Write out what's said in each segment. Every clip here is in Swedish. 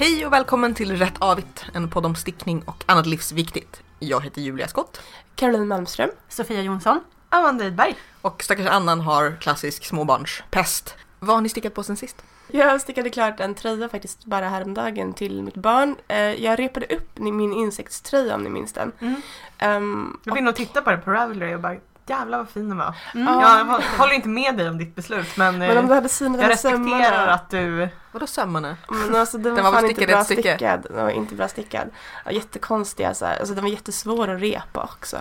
Hej och välkommen till Rätt Avigt, en podd om stickning och annat livsviktigt. Jag heter Julia Skott Caroline Malmström. Sofia Jonsson. Amanda Edberg. och stackars Annan har klassisk småbarnspest. Vad har ni stickat på sen sist? Jag stickade klart en tröja faktiskt bara häromdagen till mitt barn. Eh, Jag repade upp min insektströja om ni minns den. Mm. Ehm, Jag var inne och tittade på det på Ravelry och bara jävlar vad fin den var. Mm. Ja. Jag hå- håller inte med dig om ditt beslut men, men om eh, du hade synat jag respekterar sömmarna. att du... Vadå sömmarna? Men alltså den var, Den var fan inte bra stycke? stickad. Den var inte bra stickad. Jättekonstiga så här. Alltså den var jättesvår att repa också.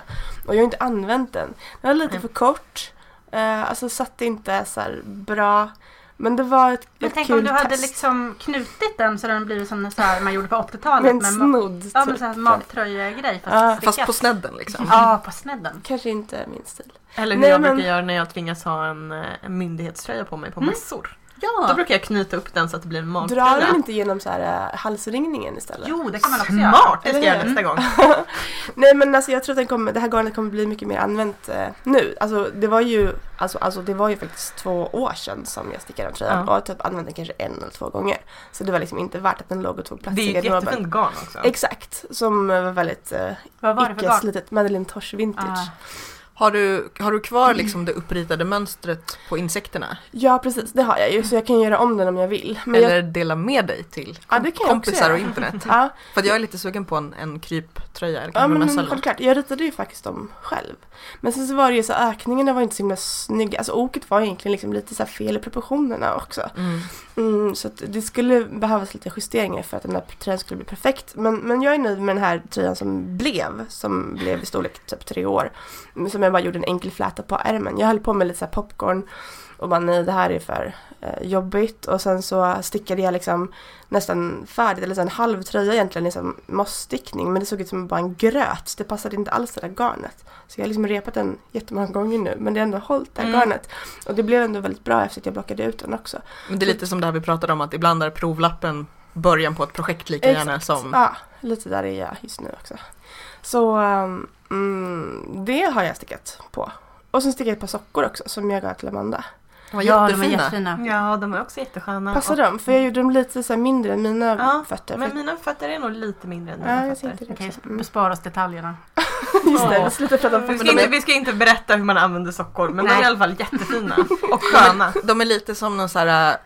Och jag har inte använt den. Den var lite Nej. för kort. Uh, alltså satt inte så här bra. Men det var ett, Men ett tänk kul om du hade test. liksom knutit den så den blivit som så här man gjorde på 80-talet. Med en med snodd. Ja men typ. så här magtröja-grej fast Ja. Fast på snedden liksom. Ja, på snedden. Kanske inte min stil. Eller hur Nej, jag men- brukar göra när jag tvingas ha en, eh, en myndighetströja på mig på Mm. mässor. Då Ja. brukar jag knyta upp den så att det blir en Drar magtröja. den inte genom så här, äh, halsringningen istället? Jo, det kan man också göra. Smart! Det ska jag göra nästa gång. Nej men alltså jag tror att den kommer, det här garnet kommer bli mycket mer använt eh, nu. Alltså det var ju alltså, alltså det var ju faktiskt två år sedan som jag stickade den tröjan Ja. och jag har typ använt den kanske en eller två gånger. Så det var liksom inte värt att den låg och tog plats Det är i ju ett garderoben. jättefint garn också. Exakt, som eh, var väldigt eh, Vad var det för garn? slitet. Madeleine Tosh vintage. Ah. Har du, har du kvar liksom det uppritade mönstret på insekterna? Ja precis, det har jag ju så jag kan göra om den om jag vill. Men Eller jag, dela med dig till Ja, kompisar och internet? ja, För jag är lite sugen på en, en kryptröja ja men självklart, jag ritade ju faktiskt dem själv. Men sen så var det ju så ökningarna var inte så himla snygga. Alltså oket var egentligen liksom lite så fel i proportionerna också. Mm. Mm, så att det skulle behövas lite justeringar för att den där tröjan skulle bli perfekt. Men, men jag är nöjd med den här tröjan som blev, som blev i storlek typ tre år. Som jag bara gjorde en enkel fläta på ärmen. Jag höll på med lite så här popcorn och bara nej det här är för jobbigt. Och sen så stickade jag liksom nästan färdigt, eller så en halv tröja egentligen, liksom mossstickning. Men det såg ut som bara en gröt, det passade inte alls det där garnet. Så jag har liksom repat den jättemånga gånger nu, men det har ändå hållit det här Mm. garnet. Och det blev ändå väldigt bra efter att jag blockade ut den också. Men det är lite som det här vi pratade om att ibland är provlappen början på ett projekt lika gärna Exakt. som... Ja, lite där är jag just nu också. Så um, det har jag stickat på. Och sen stickade jag ett par sockor också som jag gav till Amanda. De var Ja, de var jättefina. Ja, de är också jättesköna. Passar Och- de? För jag gjorde dem lite så här mindre än mina Ja, fötter. Men För, mina fötter är nog lite mindre än ja, dina jag fötter. Vi kan ju bespara oss detaljerna. Just det, vi slutar prata om Vi ska, inte, vi ska inte berätta hur man använder sockor men de är Nej. i alla fall jättefina och sköna. De är lite som någon så här, äh,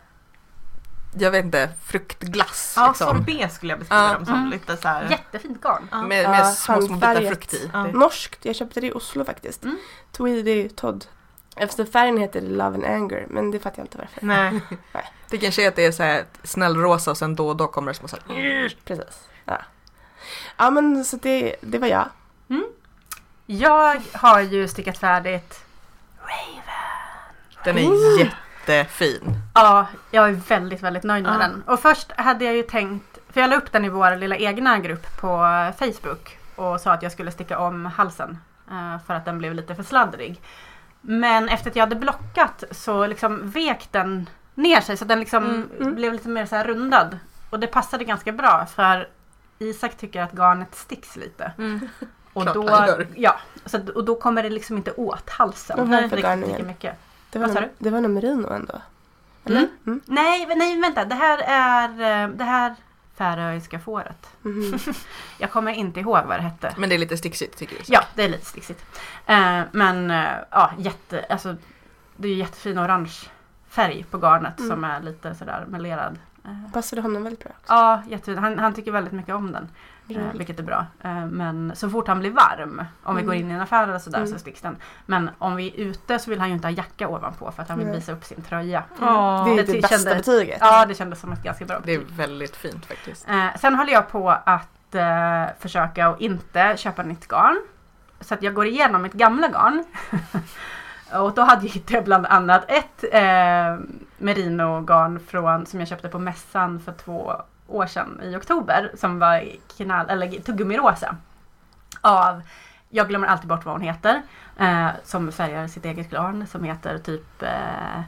jag vet inte, fruktglass. Ja, liksom. sorbet skulle jag beskriva Ja. dem som. Mm. Lite så här. Jättefint garn. Ja. Med, Ja, med små, små bitar frukt i. Ja. Det- Norskt, jag köpte det i Oslo faktiskt. Mm. Tweedy Todd. Efter färgen heter det Love and Anger, men det fattar jag inte varför. Nej. Det kanske är att det är så här snällrosa och sen då och då kommer det små så här, Precis. Ja, ja men så det, det var jag. Jag har ju stickat färdigt. Den är Ooh. jättefin. Ja, jag är väldigt, väldigt nöjd med Ja. den. Och först hade jag ju tänkt, för jag la upp den i vår lilla egna grupp på Facebook och sa att jag skulle sticka om halsen eh, för att den blev lite för sladdrig. Men efter att jag hade blockat så liksom vek den ner sig så den liksom Mm, mm. blev lite mer så här rundad. Och det passade ganska bra för Isak tycker att garnet sticks lite. Och Klart då, ja, så, och då kommer det liksom inte åt halsen. Vad var det för garn mycket. Det var, Vad det var nog merino ändå. Mm. Mm. Nej, men- nej vänta. Det här är eh, det här färöiska fåret. Mhm. Jag kommer inte ihåg vad det hette. Men det är lite sticksigt tycker du? Ja, det är lite sticksigt. Eh, men eh, ja, jätte, alltså, det är jättefin orange färg på garnet Mm. som är lite sådär melerad. Eh, Passade honom väldigt bra också. ja, jättefin. Han, han tycker väldigt mycket om den. Eh, Roligt. vilket är bra. Eh, men så fort han blir varm, om vi Mm. går in i en affär eller sådär Mm. så sticks den. Men om vi är ute så vill han ju inte ha jacka ovanpå för att han vill visa upp sin tröja. Åh. Det är det det bästa kände- betyget. Ja, det kändes som ett ganska bra Det är betyg. väldigt fint faktiskt. Eh, sen håller jag på att eh, försöka att inte köpa nytt garn. Så att jag går igenom mitt gamla garn. och då hade jag bland annat ett eh, merino-garn från, som jag köpte på mässan för två år sedan i oktober. Som var knall, eller tuggummi-rosa. Av, jag glömmer alltid bort vad hon heter. Eh, som färgar sitt eget garn som heter typ eh,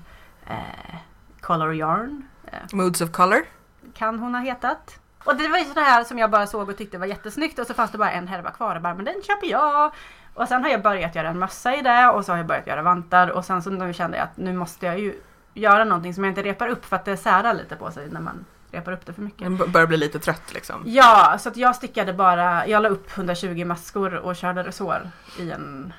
eh, Color Yarn. Eh, Moods of color. kan hon ha hetat. Och det var ju sådana här som jag bara såg och tyckte var jättesnyggt och så fanns det bara en härva kvar och bara men den köper jag. Och sen har jag börjat göra en mössa i det och så har jag börjat göra vantar och sen så nu kände jag att nu måste jag ju göra någonting som jag inte repar upp för att det särar lite på sig när man repar upp det för mycket. Den börjar bli lite trött liksom. Ja, så att jag stickade bara, jag la upp 120 maskor och körde resår i en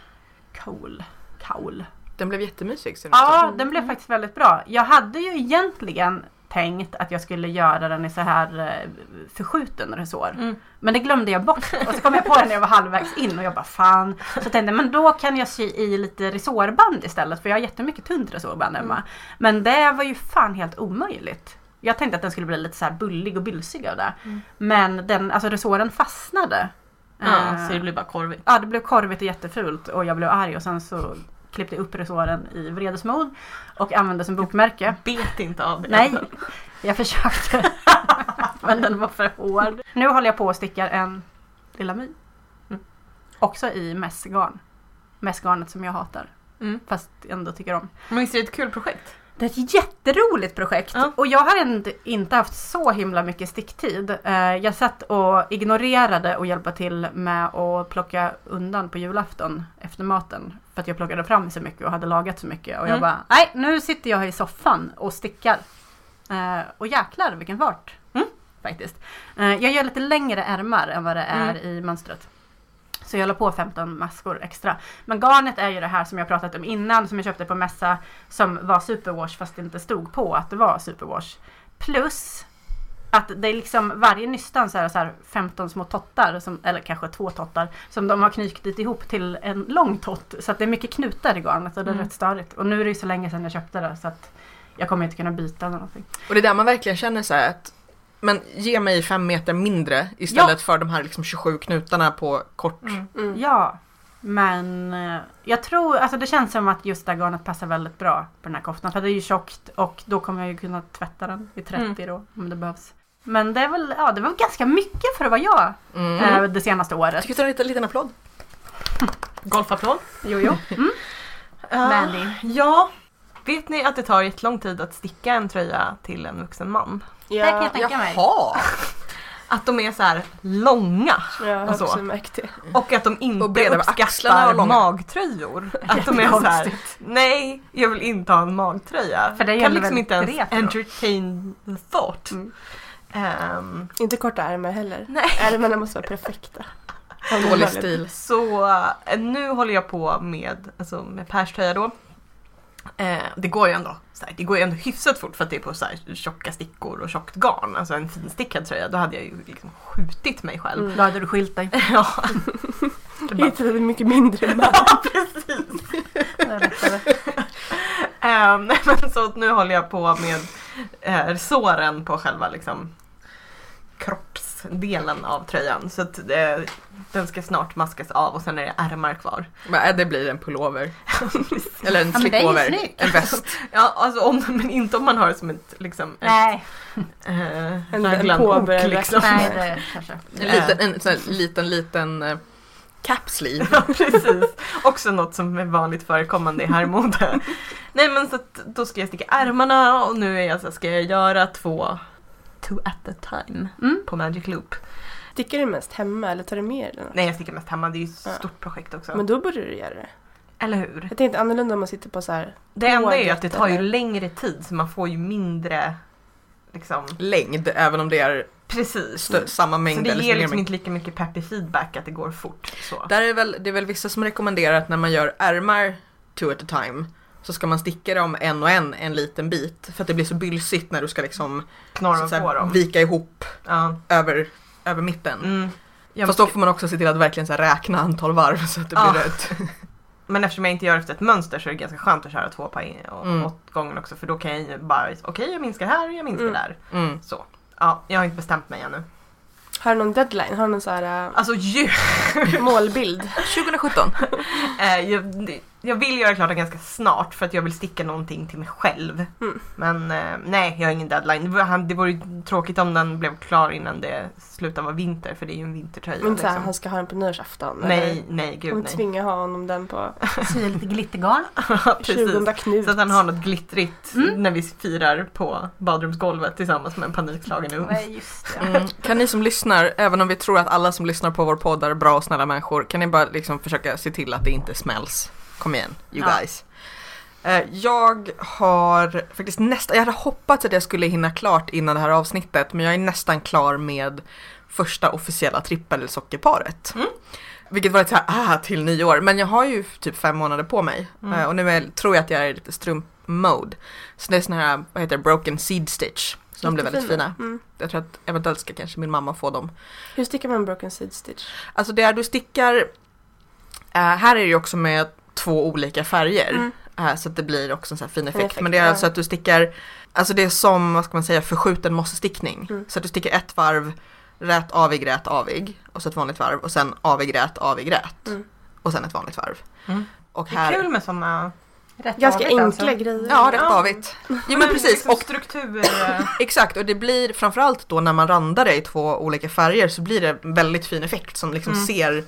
kaul. kaul. Den blev jättemysig. Ja, som. den blev faktiskt väldigt bra. Jag hade ju egentligen tänkt att jag skulle göra den i så här eh, förskjuten resår. Mm. Men det glömde jag bort. Och så kom jag på det när jag var halvvägs in och jag bara fan. Så tänkte jag, men då kan jag sy i lite resårband istället för jag har jättemycket tunt resårband hemma. Men det var ju fan helt omöjligt. Jag tänkte att den skulle bli lite så här bullig och bylsig av det. Mm. Men den, alltså resåren fastnade. Ja, Eh, så det blir bara korvigt. Ja, det blev korvigt och jättefult och jag blev arg och sen så klippte jag upp resåren i vredesmod och använde som bokmärke. Bet inte av det. Nej, jag försökte. Men den var för hård. Nu håller jag på och stickar en Lilla My. Mm. Också i mässgarn. Mässgarnet som jag hatar. Mm. Fast ändå tycker om. Men visst är det ett kul projekt? Det är ett jätteroligt projekt Ja. och jag har inte, inte haft så himla mycket sticktid. Eh, jag satt och ignorerade och hjälpa till med att plocka undan på julafton efter maten. För att jag plockade fram så mycket och hade lagat så mycket. Och jag Mm. bara, nej nu sitter jag i soffan och stickar. Eh, och jäklar vilken fart. Mm. Faktiskt. Eh, jag gör lite längre ärmar än vad det är Mm. i mönstret. Så jag la på 15 maskor extra. Men garnet är ju det här som jag pratat om innan som jag köpte på mässa som var superwash fast det inte stod på att det var superwash. Plus att det är liksom varje nystan så är det så här 15 små tottar, som, eller kanske två tottar, som de har knutit ihop till en lång tott. Så att det är mycket knutar i garnet och det är Mm. rätt störigt. Och nu är det ju så länge sedan jag köpte det så att jag kommer inte kunna byta eller någonting. Och det är där man verkligen känner så här att men ge mig fem meter mindre istället för de här liksom 27 knutarna på kort. Mm. Mm. Ja, men eh, jag tror, alltså det känns som att just det här garnet passar väldigt bra på den här koftan. För det är ju tjockt och då kommer jag ju kunna tvätta den i 30 då om det behövs. Men det är väl, ja det var ganska mycket för att vara jag Mm. eh, det senaste Jag året. tycker tar en liten, liten applåd. Golfapplåd. Jo, jo. Mm. Ja. Mandy. ja. Vet ni att det tar jättelång tid att sticka en tröja till en vuxen man? Det kan Ja, jag tänka mig. Jaha! Att de är så här långa har och så. och att de inte Och uppskattar magtröjor. Att de är så här, Jättekonstigt. nej jag vill inte ha en magtröja. För det är ju kan liksom inte ens retro. entertain the thought. Mm. Ehm, Inte korta ärmar heller. Nej. Ärmarna måste vara perfekta. Dålig stil. Så eh, nu håller jag på med, alltså med Pers tröja då. Eh, det går ju ändå, här, det går ju ändå hyfsat fort för att det är på så här, tjocka stickor och tjockt garn. Alltså en finstickad tröja, då hade jag ju liksom skjutit mig själv. Mm. Då hade du skilt dig. ja, Jag hittade en mycket mindre man. precis. Det lättare. Ehm, nej, men så nu håller jag på med eh, såren på själva liksom kroppsdelen av tröjan. Så att eh, den ska snart maskas av och sen är det ärmar kvar. Men, äh, det blir en pullover. Eller en Ja, slipover. snyggt. En väst. Ja, alltså om, men inte om man har det som ett liksom ett, Nej, eh, En påbörjad liksom. nej det kanske. En liten, en sån här liten, liten uh, cap sleeve. Ja, precis. Också något som är vanligt förekommande i herrmode. Nej men så att då ska jag sticka ärmarna och nu är jag så här, ska jag göra två two at a time Mm. på Magic Loop. Stickar du mest hemma eller tar du med dig? Nej jag stickar mest hemma, det är ju ett Ja. stort projekt också. Men då borde du göra det. Eller hur? Jag tänkte annorlunda om man sitter på så här. Det enda är ju att det tar ju eller? längre tid så man får ju mindre liksom Längd, även om det är Precis. stö- samma mängd så det eller ger liksom mängd. inte lika mycket peppy feedback att det går fort. Så. Där är väl, det är väl vissa som rekommenderar att när man gör ärmar two at a time så ska man sticka dem en och en en liten bit för att det blir så bylsigt när du ska liksom Knorren så på här, dem. vika ihop Ja. över, över mitten. Mm. Jag Fast då får man också se till att verkligen så här räkna antal varv så att det blir Ja. rätt. Men eftersom jag inte gör efter ett mönster så är det ganska skönt att köra två och- Mm. åt gången också för då kan jag ju bara, okej jag minskar här, jag minskar Mm. där. Mm. Så. Ja, jag har inte bestämt mig ännu. Har du någon deadline? Har du någon så här Alltså ju, målbild? 2017. eh, jag, jag vill göra klart det ganska snart för att jag vill sticka någonting till mig själv. Mm. Men eh, nej, jag har ingen deadline. Det vore- tråkigt om den blev klar innan det slutar vara vinter för det är ju en vintertröja. Men liksom. han ska ha den på nyårsafton? Nej, nej, gud Om nej. tvinga ha honom den på Sy lite glittergarn. Precis. 20 Knut. Så att han har något glittrigt Mm. när vi firar på badrumsgolvet tillsammans med en panikslagen ung. Nej, just det. Mm. Kan ni som lyssnar, även om vi tror att alla som lyssnar på vår podd är bra och snälla människor, kan ni bara liksom försöka se till att det inte smälls? Kom igen, you Ja. guys. Eh, Jag har faktiskt nästan, jag hade hoppats att jag skulle hinna klart innan det här avsnittet men jag är nästan klar med första officiella trippelsockerparet. Mm. Vilket var ett så här, ah, till nyår. Men jag har ju typ fem månader på mig. Mm. Eh, och nu är, tror jag att jag är i lite strump-mode. Så det är såna här, vad heter det, broken seed stitch. Så de blir väldigt fina. Mm. Jag tror att eventuellt ska kanske min mamma få dem. Hur stickar man broken seed stitch? Alltså det är du stickar, eh, här är det ju också med två olika färger. Mm. Eh, så att det blir också en sån här fin effekt. effekt, Men det är ja. alltså att du stickar, alltså det är som, vad ska man säga, förskjuten mossestickning. Mm. Så att du stickar ett varv, rät, avig, rät, avig. Och så ett vanligt varv och sen avig, rät, avig, rät. Mm. Och sen ett vanligt varv. Mm. Och Det är här, kul med sådana Rätt Ganska avigt enkla alltså. grejer. ja rätt Ja. avigt. Jo men precis. Liksom Och struktur. eh, Exakt, och det blir framförallt då när man randar det i två olika färger så blir det en väldigt fin effekt som liksom Mm. ser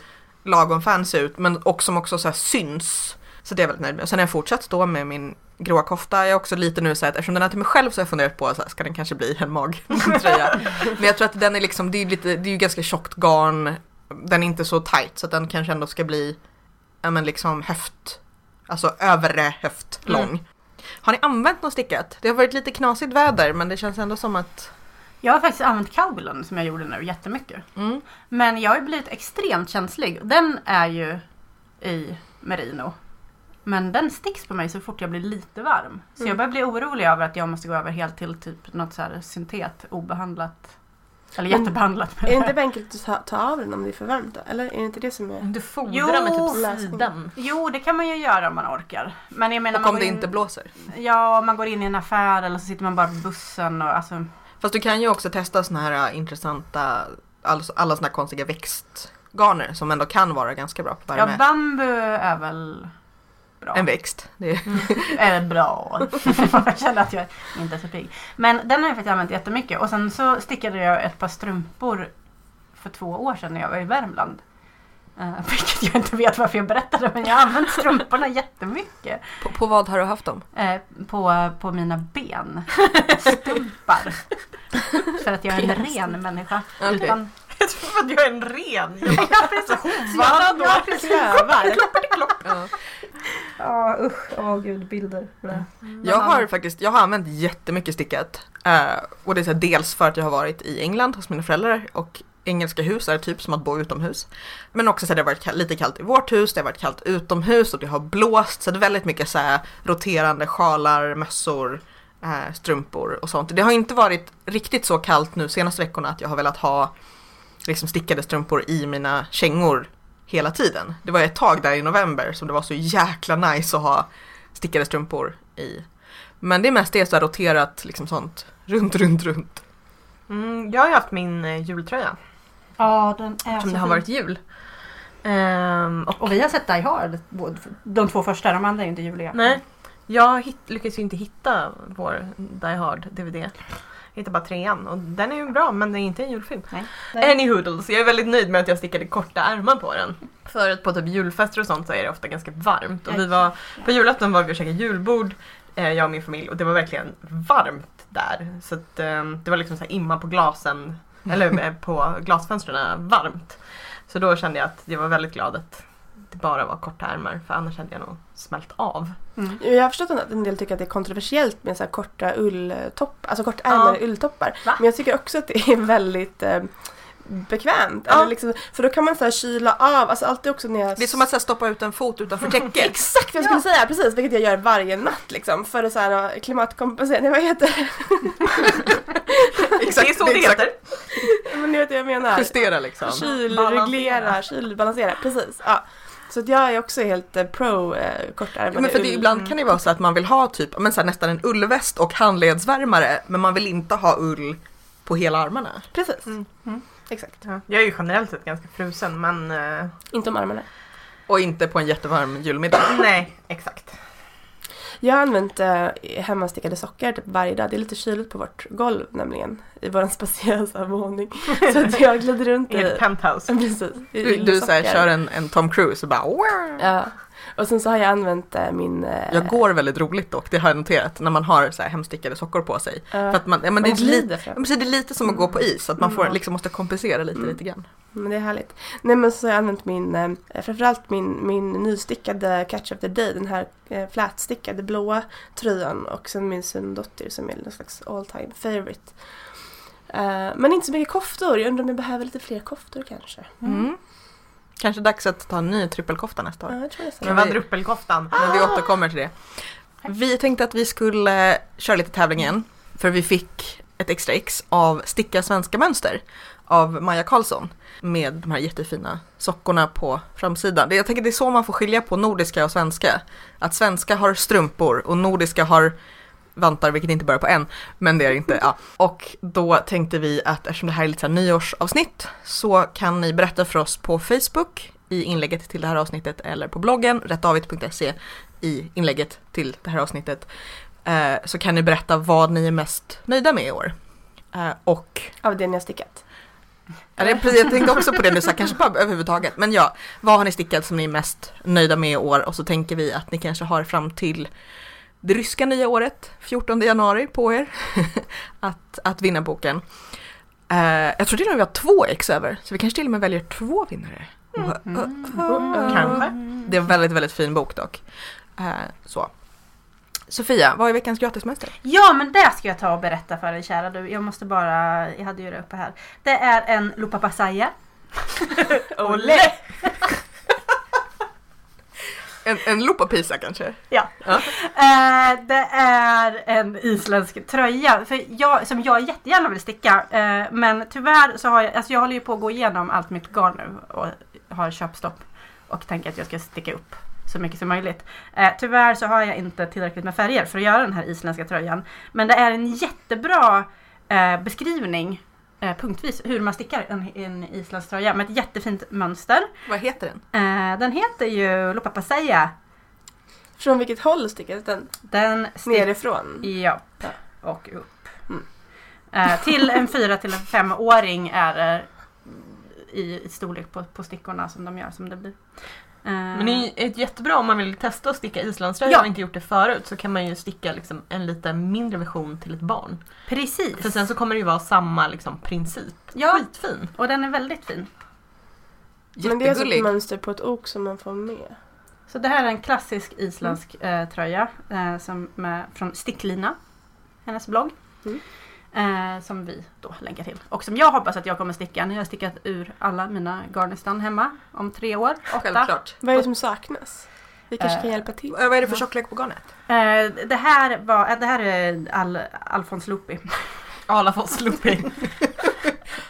lagom fancy ut men och som också så syns. Så det är jag väldigt nöjd med. Och sen har jag fortsatt då med min gråa kofta. Jag är också lite nu så att eftersom den är till mig själv så har jag funderat på så här, ska den kanske bli en magtröja. men jag tror att den är liksom, det är ju lite, det är ju ganska tjockt garn. Den är inte så tight så att den kanske ändå ska bli, ja men liksom höft, alltså övre höft lång. Mm. Har ni använt något stickat? Det har varit lite knasigt väder men det känns ändå som att Jag har faktiskt använt cowbullen som jag gjorde nu jättemycket. mm. Men jag har ju blivit extremt känslig. Den är ju i merino. Men den sticks på mig så fort jag blir lite varm. Så Mm. jag börjar bli orolig över att jag måste gå över helt till typ något så här syntet obehandlat. Eller Men jättebehandlat. Är det inte enkelt att ta, ta av den om det är för varmt då? Eller är det inte det som är... Du fodrar med typ sidan. Jo, det kan man ju göra om man orkar. Men jag menar, Och man om det in, inte blåser. Ja, om man går in i en affär eller så sitter man bara på bussen och alltså. Fast du kan ju också testa såna här äh, intressanta, alltså alla såna här konstiga växtgarner som ändå kan vara ganska bra på Ja, värme. bambu är väl bra. en växt. Det är, är bra. jag känner att jag inte är så pigg. Men den har jag faktiskt använt jättemycket. Och sen så stickade jag ett par strumpor för två år sedan när jag var i Värmland. Uh, vilket jag inte vet varför jag berättade men jag har använt strumporna jättemycket. på, på vad har du haft dem? Eh, på, på mina ben. Stumpar. För att jag är en ren människa. Okej. Utan, Jag tror att jag är en ren. Jag bara, ja, precis. Ja, precis. Klövar? Ja. Ja, usch. Åh gud, bilder. det. Jag har faktiskt, jag har använt jättemycket stickat. Eh, och det är så här, dels för att jag har varit i England hos mina föräldrar och engelska hus är typ som att bo utomhus. Men också så har det har varit lite kallt i vårt hus, det har varit kallt utomhus och det har blåst. Så det är väldigt mycket så här roterande sjalar, mössor, eh, strumpor och sånt. Det har inte varit riktigt så kallt nu senaste veckorna att jag har velat ha liksom stickade strumpor i mina kängor hela tiden. Det var ett tag där i november som det var så jäkla nice att ha stickade strumpor i. Men det är mest det så här roterat liksom sånt runt, runt, runt. Mm, jag har ju haft min eh, jultröja Ja, den är eftersom så det har varit jul. Ehm, och, Och vi har sett Die Hard, de två första, de andra är inte juliga. nej, jag hit, lyckades ju inte hitta vår Die Hard DVD. Jag hittade bara trean och den är ju bra men det är inte en julfilm. Nej. Any hoodles, jag är väldigt nöjd med att jag stickade korta ärmar på den. För att på typ julfester och sånt så är det ofta ganska varmt. Och vi var, på julafton var vi och käkade julbord, eh, jag och min familj, och det var verkligen varmt där. Så att, eh, det var liksom så här imma på glasen, eller på glasfönstren varmt. Så då kände jag att jag var väldigt glad att det bara var korta ärmar för annars hade jag nog smält av. Mm. Jag har förstått att en del tycker att det är kontroversiellt med så korta ulltoppar, alltså kortärmade Ja. ulltoppar. Va? Men jag tycker också att det är väldigt eh, bekvämt. Ja. Eller liksom, för då kan man så här kyla av, alltså alltid också när jag... Det är som att så här, stoppa ut en fot utanför täcket. Exakt vad jag skulle säga, precis, vilket jag gör varje natt liksom. För att så här, eh, klimatkompensera, nej vad heter det? Exakt, det är så det heter. Men ni vet vad jag menar. Justera liksom. Kylreglera, Balansera. kylbalansera, precis. Ja. Så att jag är också helt eh, pro eh, kortärmade Ja, men för det, ibland kan det vara så att man vill ha typ men så här, nästan en ullväst och handledsvärmare men man vill inte ha ull på hela armarna. Precis, Mm. Exakt. Ja, jag är ju generellt sett ganska frusen men eh, Inte om armarna. Och inte på en jättevarm julmiddag. nej, exakt. Jag har använt eh, hemmastickade sockor typ varje dag. Det är lite kyligt på vårt golv nämligen. I vår spaciösa våning. Så att jag glider runt I i... ett penthouse. Precis. i Du, du så här, kör en, en Tom Cruise och bara. Ja. Och sen så har jag använt eh, min... eh, Jag går väldigt roligt dock, det har jag noterat, när man har så här hemstickade sockor på sig. eh, För att man, ja, men det, är lite, ja, det är lite som att gå på is, att man får, Mm. liksom måste kompensera lite, Mm. lite grann. Men det är härligt. Nej men så har jag använt min, eh, framförallt min, min nystickade Catch of the Day, den här eh, flätstickade blåa tröjan och sen min söndotter som är någon slags all time favorite. Eh, men inte så mycket koftor, jag undrar om jag behöver lite fler koftor kanske. Mm. Kanske dags att ta en ny trippelkofta nästa år. Ja, jag tror det är så. Men vad druppelkoftan? Men vi återkommer till det. Vi tänkte att vi skulle köra lite tävling igen. För vi fick ett extra ex av Sticka svenska mönster av Maja Karlsson. Med de här jättefina sockorna på framsidan. Det- Jag tänker det är så man får skilja på nordiska och svenska. Att svenska har strumpor och nordiska har vantar, vilket inte börjar på en, men det är det inte. Ja. Och då tänkte vi att eftersom det här är lite så här nyårsavsnitt så kan ni berätta för oss på Facebook i inlägget till det här avsnittet eller på bloggen rättavit.se i inlägget till det här avsnittet eh, så kan ni berätta vad ni är mest nöjda med i år. Eh, och Av det ni har stickat. Ja, det är precis, jag tänkte också på det nu, så här, kanske bara överhuvudtaget. Men ja, vad har ni stickat som ni är mest nöjda med i år? Och så tänker vi att ni kanske har fram till det ryska nya året, 14 januari på er, att, att vinna boken. Eh, jag tror till och med vi har två ex över, så vi kanske till och med väljer två vinnare. Mm. Kanske. Det är en väldigt, väldigt fin bok dock. Eh, så. Sofia, vad är veckans gratismästare? Ja men det ska jag ta och berätta för dig kära du. Jag måste bara, jag hade ju det uppe här. Det är en Lupa Pasaya. Olle! En, en lopapisa kanske? Ja. Ja. Eh, det är en isländsk tröja för jag, som jag jättegärna vill sticka. Eh, men tyvärr så har jag, alltså jag håller ju på att gå igenom allt mitt garn nu och har köpstopp. Och tänker att jag ska sticka upp så mycket som möjligt. Eh, tyvärr så har jag inte tillräckligt med färger för att göra den här isländska tröjan. Men det är en jättebra eh, beskrivning eh, punktvis hur man stickar en, en isländsk tröja med ett jättefint mönster. Vad heter den? Eh, den heter ju Lopapaseja. Från vilket håll stickades den? Den stick- Nerifrån? Ja, Ja. och upp. Mm. Eh, till en fyra till en femåring är det i i storlek på, på stickorna som de gör som det blir. Eh, Men det är ett jättebra om man vill testa att sticka islandströja Ja. och inte gjort det förut så kan man ju sticka liksom en lite mindre version till ett barn. Precis. För sen så kommer det ju vara samma liksom, princip. Ja. Skitfin! Och den är väldigt fin. Men det är alltså ett mönster på ett ok som man får med. Så det här är en klassisk isländsk eh, tröja eh, som med, från Sticklina, hennes blogg. Mm. Eh, som vi då länkar till. Och som jag hoppas att jag kommer sticka jag har stickat ur alla mina garnistan hemma om tre år. Åtta. Självklart. Vad är det som saknas? Vi kanske Eh, kan hjälpa till. Vad är det för tjocklek på garnet? Eh, det här var, eh, det här är Al, Alfons Lupi. Alla får slooping.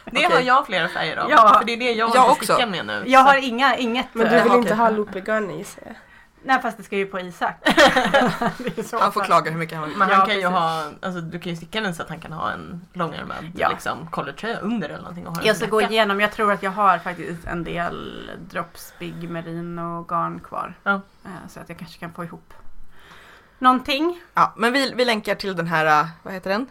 Det har Okej. jag flera färger av. Ja. För det är det jag, Jag har också. stickat med nu. Jag Så- har inga, inget... Men eh, du vill okej. inte ha loopy-garn gissar jag? Nej fast det ska ju på Isak. Han får klaga hur mycket han vill. Men Ja, han kan ju precis. ha, alltså du kan ju sticka den så att han kan ha en långärmad Ja. liksom, collegetröja under eller någonting och ha den Jag ska gå igenom, jag tror att jag har faktiskt en del drops Big Merino garn kvar. Ja. Eh, Så att jag kanske kan få ihop någonting. Ja, men vi, vi länkar till den här, äh, vad heter den?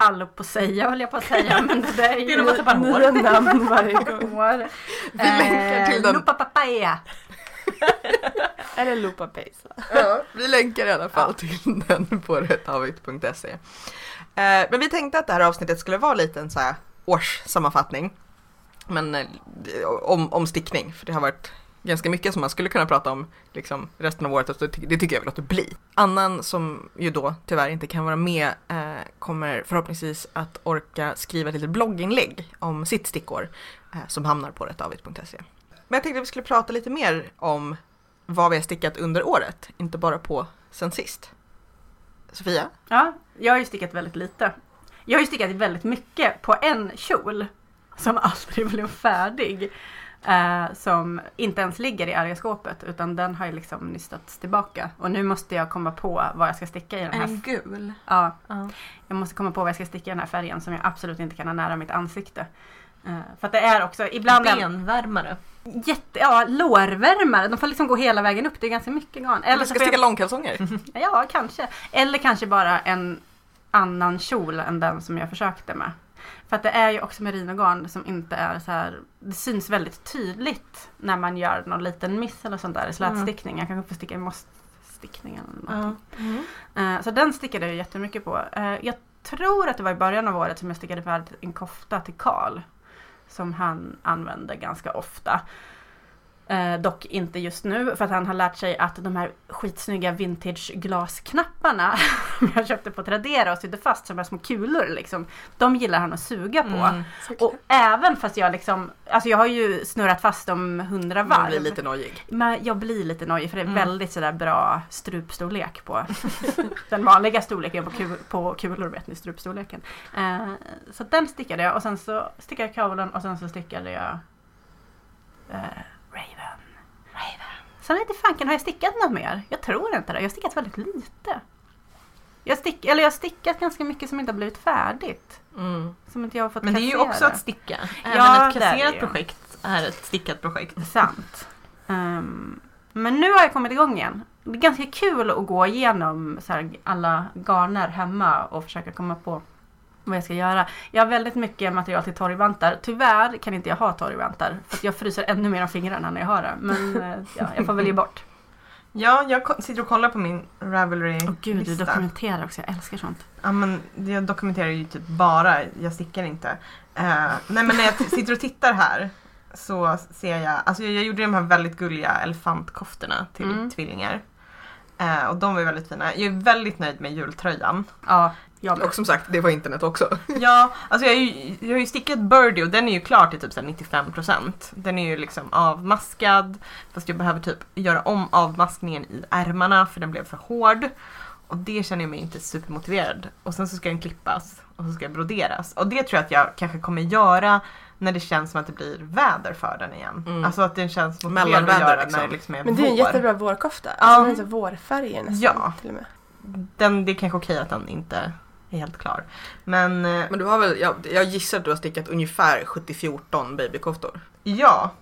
Allo på säga höll jag på att säga men det är ju... Nya namn varje gång. hår. Vi länkar till den. Lupa Eller loopapejsa. Ja, vi länkar i alla fall till den på rätthavit.se. Eh, men vi tänkte att det här avsnittet skulle vara lite en så här årssammanfattning. Men eh, om, om stickning, för det har varit ganska mycket som man skulle kunna prata om liksom, resten av året det, ty- det tycker jag vi låter bli. Annan som ju då tyvärr inte kan vara med eh, kommer förhoppningsvis att orka skriva ett litet blogginlägg om sitt stickår eh, som hamnar på rättavit.se. Men jag tänkte att vi skulle prata lite mer om vad vi har stickat under året, inte bara på sen sist. Sofia? Ja, jag har ju stickat väldigt lite. Jag har ju stickat väldigt mycket på en kjol som aldrig blev färdig. Eh, som inte ens ligger i arga skåpet utan den har ju liksom nystats tillbaka. Och nu måste jag komma på vad jag ska sticka i den här. En gul. Ja, Ja. jag måste komma på vad jag ska sticka i den här färgen som jag absolut inte kan ha nära mitt ansikte. Eh, för att det är också ibland... Benvärmare. Jätte, ja, lårvärmare. De får liksom gå hela vägen upp. Det är ganska mycket garn. Eller ska får jag- sticka långkalsonger? Ja, kanske. Eller kanske bara en annan kjol än den som jag försökte med. För att det är ju också merinogarn som inte är så här. Det syns väldigt tydligt när man gör någon liten miss eller sånt där i slätstickning. Jag kanske får sticka i mossstickning eller någonting. Mm. Eh, Så den stickade jag jättemycket på. Eh, Jag tror att det var i början av året som jag stickade färdigt en kofta till Karl. Som han använde ganska ofta. Eh, dock inte just nu för att han har lärt sig att de här skitsnygga vintage glasknapparna som jag köpte på Tradera och sydde fast som är små kulor liksom. De gillar han att suga på. Mm. Och även fast jag liksom, alltså jag har ju snurrat fast dem hundra Man varv. blir lite nojig. Men jag blir lite nojig för det är Mm. väldigt sådär bra strupstorlek på den vanliga storleken på, kul, på kulor, vet ni, strupstorleken. Eh, så den stickade jag och sen så stickade jag kavlen och sen så stickade jag eh. Raven. Sen vet inte fanken, har jag stickat något mer? Jag tror inte det. Jag har stickat väldigt lite. Jag, stick, eller jag har stickat ganska mycket som inte har blivit färdigt. Mm. Som inte jag har fått Men det är ju kassera. också att sticka. Även Ja, ett kasserat projekt är ett stickat projekt. Sant. Ehm, men nu har jag kommit igång igen. Det är ganska kul att gå igenom så här, alla garner hemma och försöka komma på vad jag ska göra. Jag har väldigt mycket material till torgvantar. Tyvärr kan inte jag ha torgvantar för jag fryser ännu mer om fingrarna när jag har det. Men eh, ja, jag får välja bort. Ja, jag sitter och kollar på min Ravelry-lista. Åh gud, du dokumenterar också. Jag älskar sånt. Ja, men jag dokumenterar ju typ bara, jag stickar inte. Eh, nej men när jag sitter och tittar här så ser jag, alltså jag, jag gjorde de här väldigt gulliga elefantkoftorna till Mm. tvillingar. Eh, och de var ju väldigt fina. Jag är väldigt nöjd med jultröjan. Ja, jag med. Och som sagt, det var internet också. Ja, alltså jag, är ju, jag har ju stickat Birdie och den är ju klar till typ så här 95%. Den är ju liksom avmaskad. Fast jag behöver typ göra om avmaskningen i ärmarna för den blev för hård. Och det känner jag mig inte supermotiverad. Och sen så ska den klippas och så ska den broderas. Och det tror jag att jag kanske kommer göra när det känns som att det blir väder för den igen. Mm. Alltså att den känns motiverad att Mellanväder, göra liksom. när det liksom är Men det är en vår. jättebra vårkofta. Ja. Alltså den är så vårfärger nästan Ja. till och med. Den, det är kanske okej att den inte är helt klar. Men eh, Men du har väl, jag, jag gissar att du har stickat ungefär 70-14 babykoftor. Ja,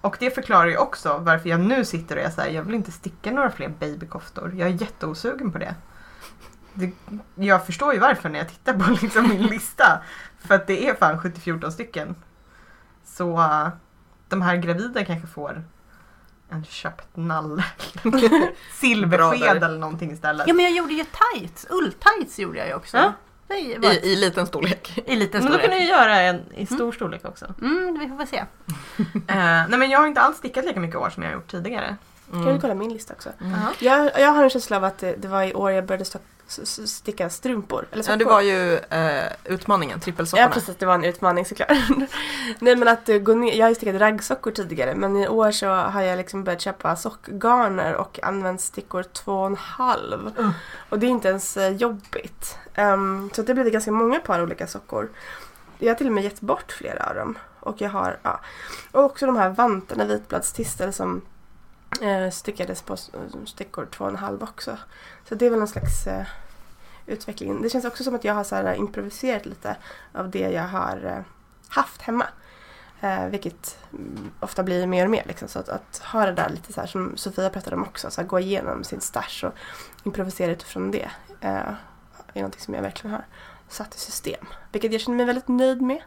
och det förklarar ju också varför jag nu sitter och är såhär, jag vill inte sticka några fler babykoftor. Jag är jätteosugen på det. det. Jag förstår ju varför när jag tittar på liksom min lista. För att det är fan 70-14 stycken. Så uh, de här gravida kanske får en köpt nalle. Silversked eller någonting istället. Ja men jag gjorde ju tights. Ulltights gjorde jag ju också. Ja. Var I, I liten storlek. i liten Men då storlek. kan du ju göra en i stor storlek också. Mm, vi får väl se. Eh, nej men jag har inte alls stickat lika mycket år som jag har gjort tidigare. Kan du kolla min lista också? Mm. Ja. Jag, jag har en känsla av att det, det var i år jag började sticka strumpor. Eller Ja, det var ju eh, utmaningen, trippelsockorna. Ja precis, det var en utmaning såklart. Nej men att eh, gå ner, jag har ju stickat raggsockor tidigare men i år så har jag liksom börjat köpa sockgarner och använt stickor två och en halv. Mm. Och det är inte ens eh, jobbigt. Ehm, så det blir det ganska många par olika sockor. Jag har till och med gett bort flera av dem. Och jag har, ja. Och också de här vantarna, vitbladstistel som eh, stickades på eh, stickor två och en halv också. Så det är väl någon slags eh, utveckling. Det känns också som att jag har så här, eh, improviserat lite av det jag har eh, haft hemma. Eh, vilket mm, ofta blir mer och mer. Liksom. Så att, att ha det där lite så här som Sofia pratade om också. Så här, gå igenom sin stash och improvisera utifrån det. Eh, är någonting som jag verkligen har satt i system. Vilket jag känner mig väldigt nöjd med.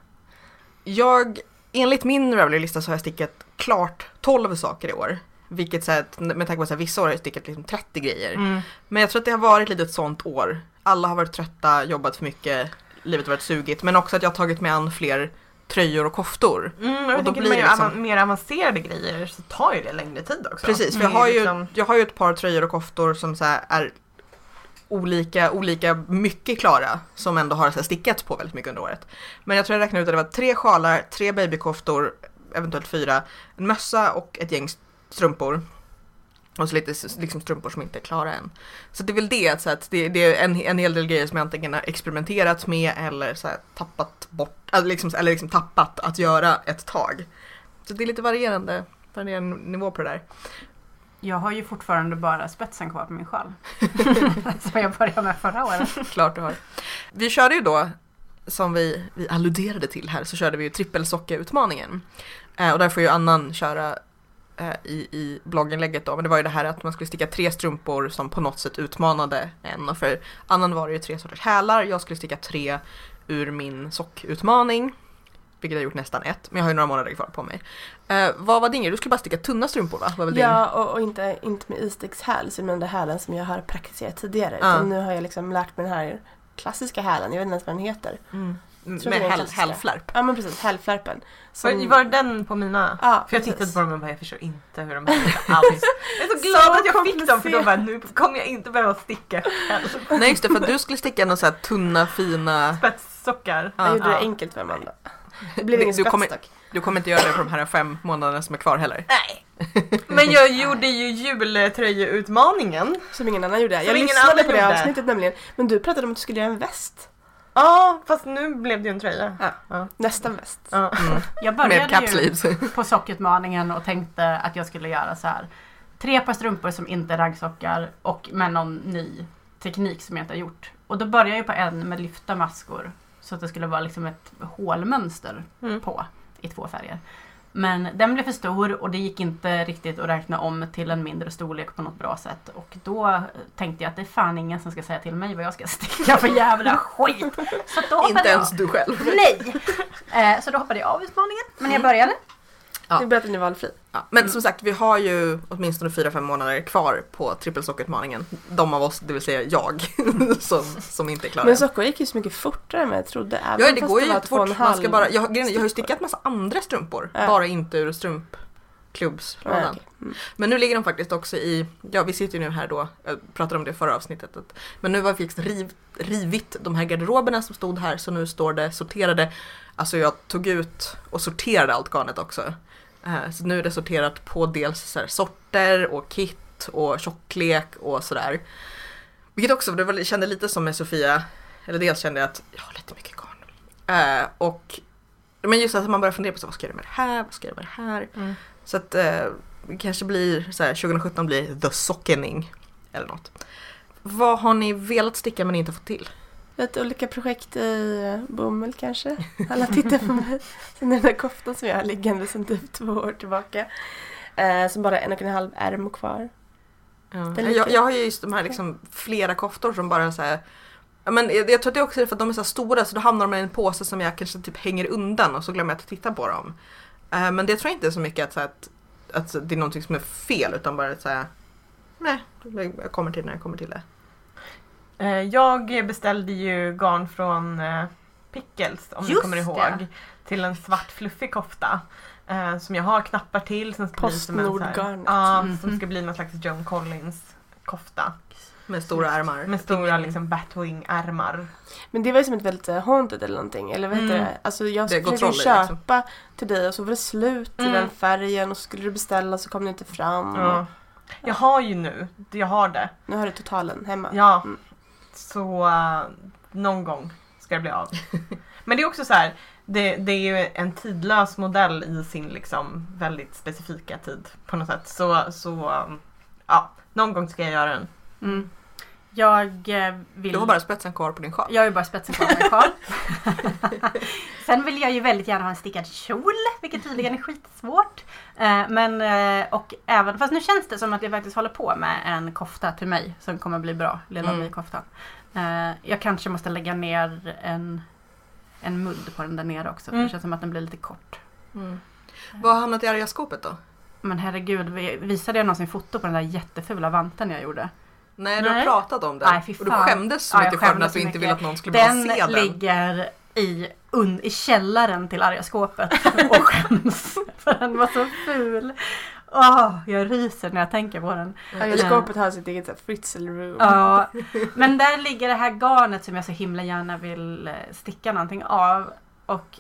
Jag, enligt min Ravelry-lista så har jag stickat klart 12 saker i år. Vilket så här, med tanke på att vissa år har jag stickat liksom 30 grejer. Mm. Men jag tror att det har varit lite ett sånt år. Alla har varit trötta, jobbat för mycket, livet har varit sugigt. Men också att jag har tagit mig an fler tröjor och koftor. Mm, och då blir det liksom- mer avancerade grejer så tar ju det längre tid också. Precis, för Mm, jag har, ju, liksom- jag har ju ett par tröjor och koftor som så här är olika, olika mycket klara som ändå har så stickats på väldigt mycket under året. Men jag tror jag räknade ut att det var tre sjalar, tre babykoftor, eventuellt fyra, en mössa och ett gäng strumpor. Och så lite liksom strumpor som inte är klara än. Så det är väl det, att, så att det, det är en, en hel del grejer som jag antingen har experimenterat med eller så här, tappat bort, eller liksom, eller liksom tappat att göra ett tag. Så det är lite varierande, varierande nivå på det där. Jag har ju fortfarande bara spetsen kvar på min sjal. Som jag började med förra året. Klart du har. Vi körde ju då, som vi, vi alluderade till här, så körde vi ju trippelsocka-utmaningen. Eh, och där får ju Annan köra i, i blogginlägget då, men det var ju det här att man skulle sticka tre strumpor som på något sätt utmanade en. Och för annan var det ju tre sorters hälar, jag skulle sticka tre ur min sockutmaning. Vilket jag gjort nästan ett, men jag har ju några månader kvar på mig. Eh, vad var din grej? Du skulle bara sticka tunna strumpor va? Var väl din? Ja, och, och inte, inte med istickshäl, så med den där hälen som jag har praktiserat tidigare. Utan nu har jag liksom lärt mig den här klassiska hälen, jag vet inte ens vad den heter. Mm. Med hälflärp. Ja men precis, hälflärpen. Var, var det den på mina? Ja, För jag precis. tittade på dem och bara, jag förstår inte hur de heter alls. Jag är så glad Så att jag fick dem för då bara, nu kommer jag inte behöva sticka själv. Nej just det, för att du skulle sticka några så här tunna fina... Spetssockar. Jag gjorde det Ja. enkelt för Amanda. Det blev Du- ingen du kommer- spetsstock. Du kommer inte göra det på de här fem månaderna som är kvar heller. Nej. Men jag gjorde ju jultröjeutmaningen. Som ingen annan gjorde. Som jag ingen lyssnade annan på det gjorde. avsnittet nämligen. Men du pratade om att du skulle göra en väst. Ja, fast nu blev det ju en tröja. Ja. Ja. Nästa väst. Ja. Mm. Jag började ju på sockutmaningen och tänkte att jag skulle göra så här. Tre par strumpor som inte är raggsockar och med någon ny teknik som jag inte har gjort. Och då började jag på en med lyfta maskor. Så att det skulle vara liksom ett hålmönster Mm. på i två färger. Men den blev för stor och det gick inte riktigt att räkna om till en mindre storlek på något bra sätt. Och då tänkte jag att det är fan ingen som ska säga till mig vad jag ska sticka för jävla skit. Så då Inte jag ens du själv. Nej! Eh, så då hoppade jag av utmaningen. Men jag började. Ja. Nu berättar ni valfri. Ja, men som sagt, vi har ju åtminstone 4-5 månader kvar på trippelsockutmaningen. De av oss, det vill säga jag, som, som inte är klara. Men sockor gick ju så mycket fortare än vad jag trodde. Även ja, det går ju jättefort. Man ska bara, jag, är, jag har ju stickat massa andra strumpor, Ja. bara inte ur Ja, strumpklubbslådan. okej. Mm. Men nu ligger de faktiskt också i, ja vi sitter ju nu här då, jag pratade om det i förra avsnittet, att, men nu har vi riv, rivit de här garderoberna som stod här så nu står det sorterade, alltså jag tog ut och sorterade allt garnet också. Eh, Så nu är det sorterat på dels sorter och kit och tjocklek och sådär. Vilket också, det kände lite som med Sofia, eller dels kände jag att jag har lite mycket garn. Eh, och men just att man börjar fundera på så, vad ska jag göra med det här, vad ska jag göra med det här? Mm. Så att eh, kanske blir så här, 2017 blir the sockening eller något. Vad har ni velat sticka men inte fått till? Lite olika projekt i eh, bomull kanske. Alla tittar på mig. Sen den där koftan som jag har liggande sedan typ två år tillbaka. Eh, som bara en och en halv ärm kvar. Ja. Är Jag, jag har ju just de här liksom flera koftor som bara så här men jag, jag tror att det är också för att de är så stora så då hamnar de i en påse som jag kanske typ hänger undan och så glömmer jag att titta på dem. Eh, men det tror jag inte är så mycket att, så här, att, att det är någonting som är fel utan bara att säga nej, jag kommer till det när jag kommer till det. Eh, Jag beställde ju garn från eh, Pickles om Just kommer det. ihåg. Till en svart fluffig kofta. eh, Som jag har knappar till. Postnordgarnet. Ja, som ska bli någon slags Joan Collins kofta. Med stora ärmar. Med stora liksom Batwing-ärmar. Men det var ju som ett väldigt haunted eller någonting. Eller vad heter Mm. det? Alltså jag Det försökte liksom. köpa till dig och så var det slut i Mm. den färgen och så skulle du beställa så kom det inte fram. Ja. Jag har ju nu, jag har det. Nu har du totalen hemma. Ja. Mm. Så eh, någon gång ska det bli av. Men det är också så här, det, det är ju en tidlös modell i sin liksom väldigt specifika tid på något sätt. Så, så um, ja, någon gång ska jag göra den. Mm. Jag eh, vill... Du har bara spetsen kvar på din sjal. Jag har ju bara spetsen kvar på min sjal. Sen vill jag ju väldigt gärna ha en stickad kjol, vilket tydligen är skitsvårt. Eh, men, eh, och även, fast nu känns det som att jag faktiskt håller på med en kofta till mig som kommer bli bra, lilla Mm. My-koftan. Eh, jag kanske måste lägga ner en, en mudd på den där nere också, för Mm. det känns som att den blir lite kort. Mm. Vad har hamnat i arga skåpet då? Men herregud, vi- visade jag någonsin foto på den där jättefula vanten jag gjorde? Nej, du har Nej. pratat om det. Nej, fy och du fan. skämdes så Ja, jag mycket för den skämdes att du så inte mycket. ville att någon skulle behöva Den se den. ligger i, un, i källaren till arga skåpet och skäms. För den var så ful. Åh, jag ryser när jag tänker på den. Ja, skåpet har sitt eget så här room. Ja, men där ligger det här garnet som jag så himla gärna vill eh, sticka någonting av. Och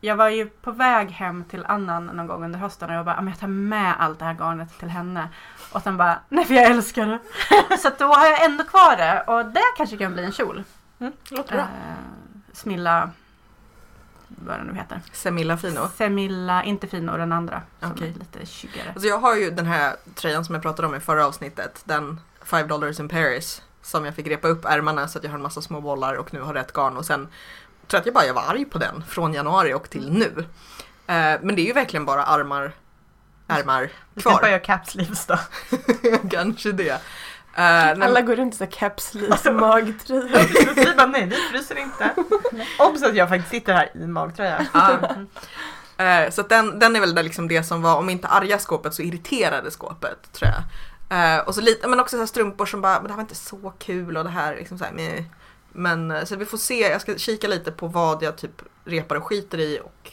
jag var ju på väg hem till Annan någon gång under hösten och jag bara, "Ja, men jag tar med allt det här garnet till henne. Och sen bara, nej för jag älskar det. så då har jag ändå kvar det och det kanske kan bli en kjol. Mm, låter bra. Eh, Smilla, vad den nu heter. Semilla Fino. Semilla, inte Fino, den andra. Som Okej. är lite tjuggare. Alltså jag har ju den här tröjan som jag pratade om i förra avsnittet. Den 5 dollars in Paris. Som jag fick repa upp ärmarna så att jag har en massa små bollar och nu har rätt garn. Och sen tror jag att jag bara jag var arg på den från januari och till nu. Eh, men det är ju verkligen bara armar ärmar Vi ska kvar. göra cap sleeves då. Kanske det. Nej, Alla går runt i såhär capsleys magtröja. Vi bara nej, vi fryser inte. Obs att jag faktiskt sitter här i magtröja. Ja. Eh, så att den, den är väl det, liksom det som var, om inte arga skåpet så irriterade skåpet tror jag. Eh, och så lite, men också så här strumpor som bara, men det här var inte så kul och det här liksom så här, meh. Men så vi får se, jag ska kika lite på vad jag typ repar och skiter i och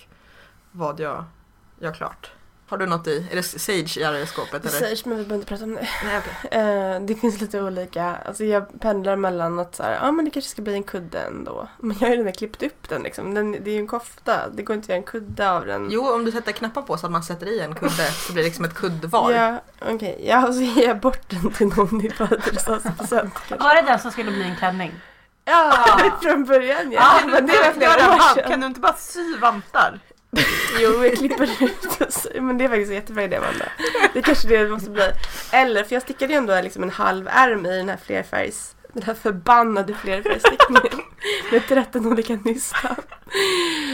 vad jag gör klart. Har du något i? Är det Sage i arga skåpet Det eller? sägs men vi behöver inte prata om det. Nej, okej. Eh, det finns lite olika, alltså jag pendlar mellan att så här, ja men det kanske ska bli en kudde ändå. Men jag har ju redan klippt upp den liksom. Den, det är ju en kofta, det går inte att göra en kudde av den. Jo, om du sätter knappar på så att man sätter i en kudde så blir det liksom ett kuddvar. Ja, okej. Ja, och så ger jag bort den till någon i födelsedagspresent. Var det den som skulle bli en klänning? Ja, från början ja. Ja, men det var flera år sedan. Kan du inte bara sy vantar? Jo, jag klipper ut Men det är faktiskt en jättebra idé Amanda. Det kanske det det måste bli. Eller, för jag stickade ju ändå liksom en halv ärm i den här flerfärgs... Den här förbannade flerfärgsstickningen. Med 13 olika nystan.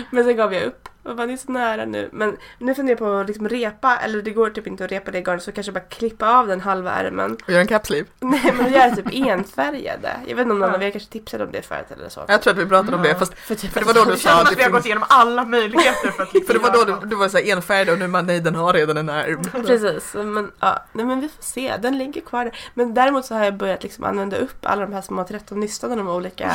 Men sen gav jag upp. Och bara, det är så nära nu. Men nu funderar jag på att liksom repa, eller det går typ inte att repa det garnet så kanske bara klippa av den halva ärmen. Och gör en capsleeve. Nej men göra typ enfärgade. Jag vet inte om någon Ja. av er kanske tipsade om det förut eller så. Jag tror att vi pratade om det fast För, typ för det var då du sa att vi har det gått igenom alla möjligheter för att liksom För det var då göra du, du var så här enfärgad och nu man nej den har redan en ärm. Precis, men, ja, nej, men vi får se. Den ligger kvar där. Men däremot så har jag börjat liksom använda upp alla de här små 13 nystan i de olika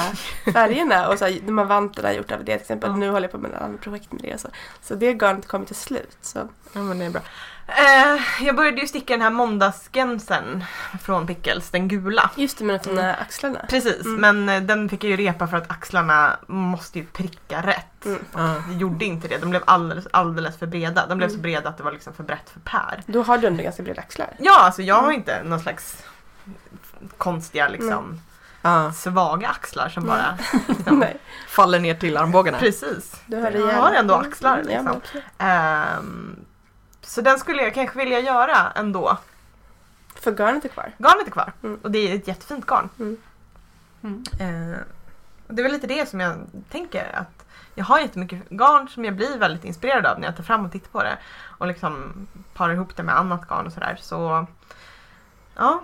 färgerna. Och så här, de här vantarna har jag gjort av det till exempel. Ja. Nu håller jag på med ett annat projekt med det. Så, så det garnet kommer till slut. Så. Ja men det är bra. Eh, jag började ju sticka den här måndagsgensen från Pickles, den gula. Just det med de Mm. axlarna. Precis, Mm. men eh, den fick jag ju repa för att axlarna måste ju pricka rätt. Mm. Ja. Det gjorde inte det, de blev alldeles, alldeles för breda. De blev så Mm. breda att det var liksom för brett för Per. Då har du ändå ganska breda axlar. Ja, alltså jag har inte någon slags konstiga liksom Ja. svaga axlar som bara liksom, Nej, Faller ner till armbågarna. Precis. du har Jag har ändå axlar, Mm, ja, liksom. absolut. Ehm, så den skulle jag kanske vilja göra ändå. För garnet är kvar. Garnet är kvar Mm. och det är ett jättefint garn. Mm. Mm. Och det är väl lite det som jag tänker att jag har jättemycket garn som jag blir väldigt inspirerad av när jag tar fram och tittar på det och liksom parar ihop det med annat garn och sådär. Så ja,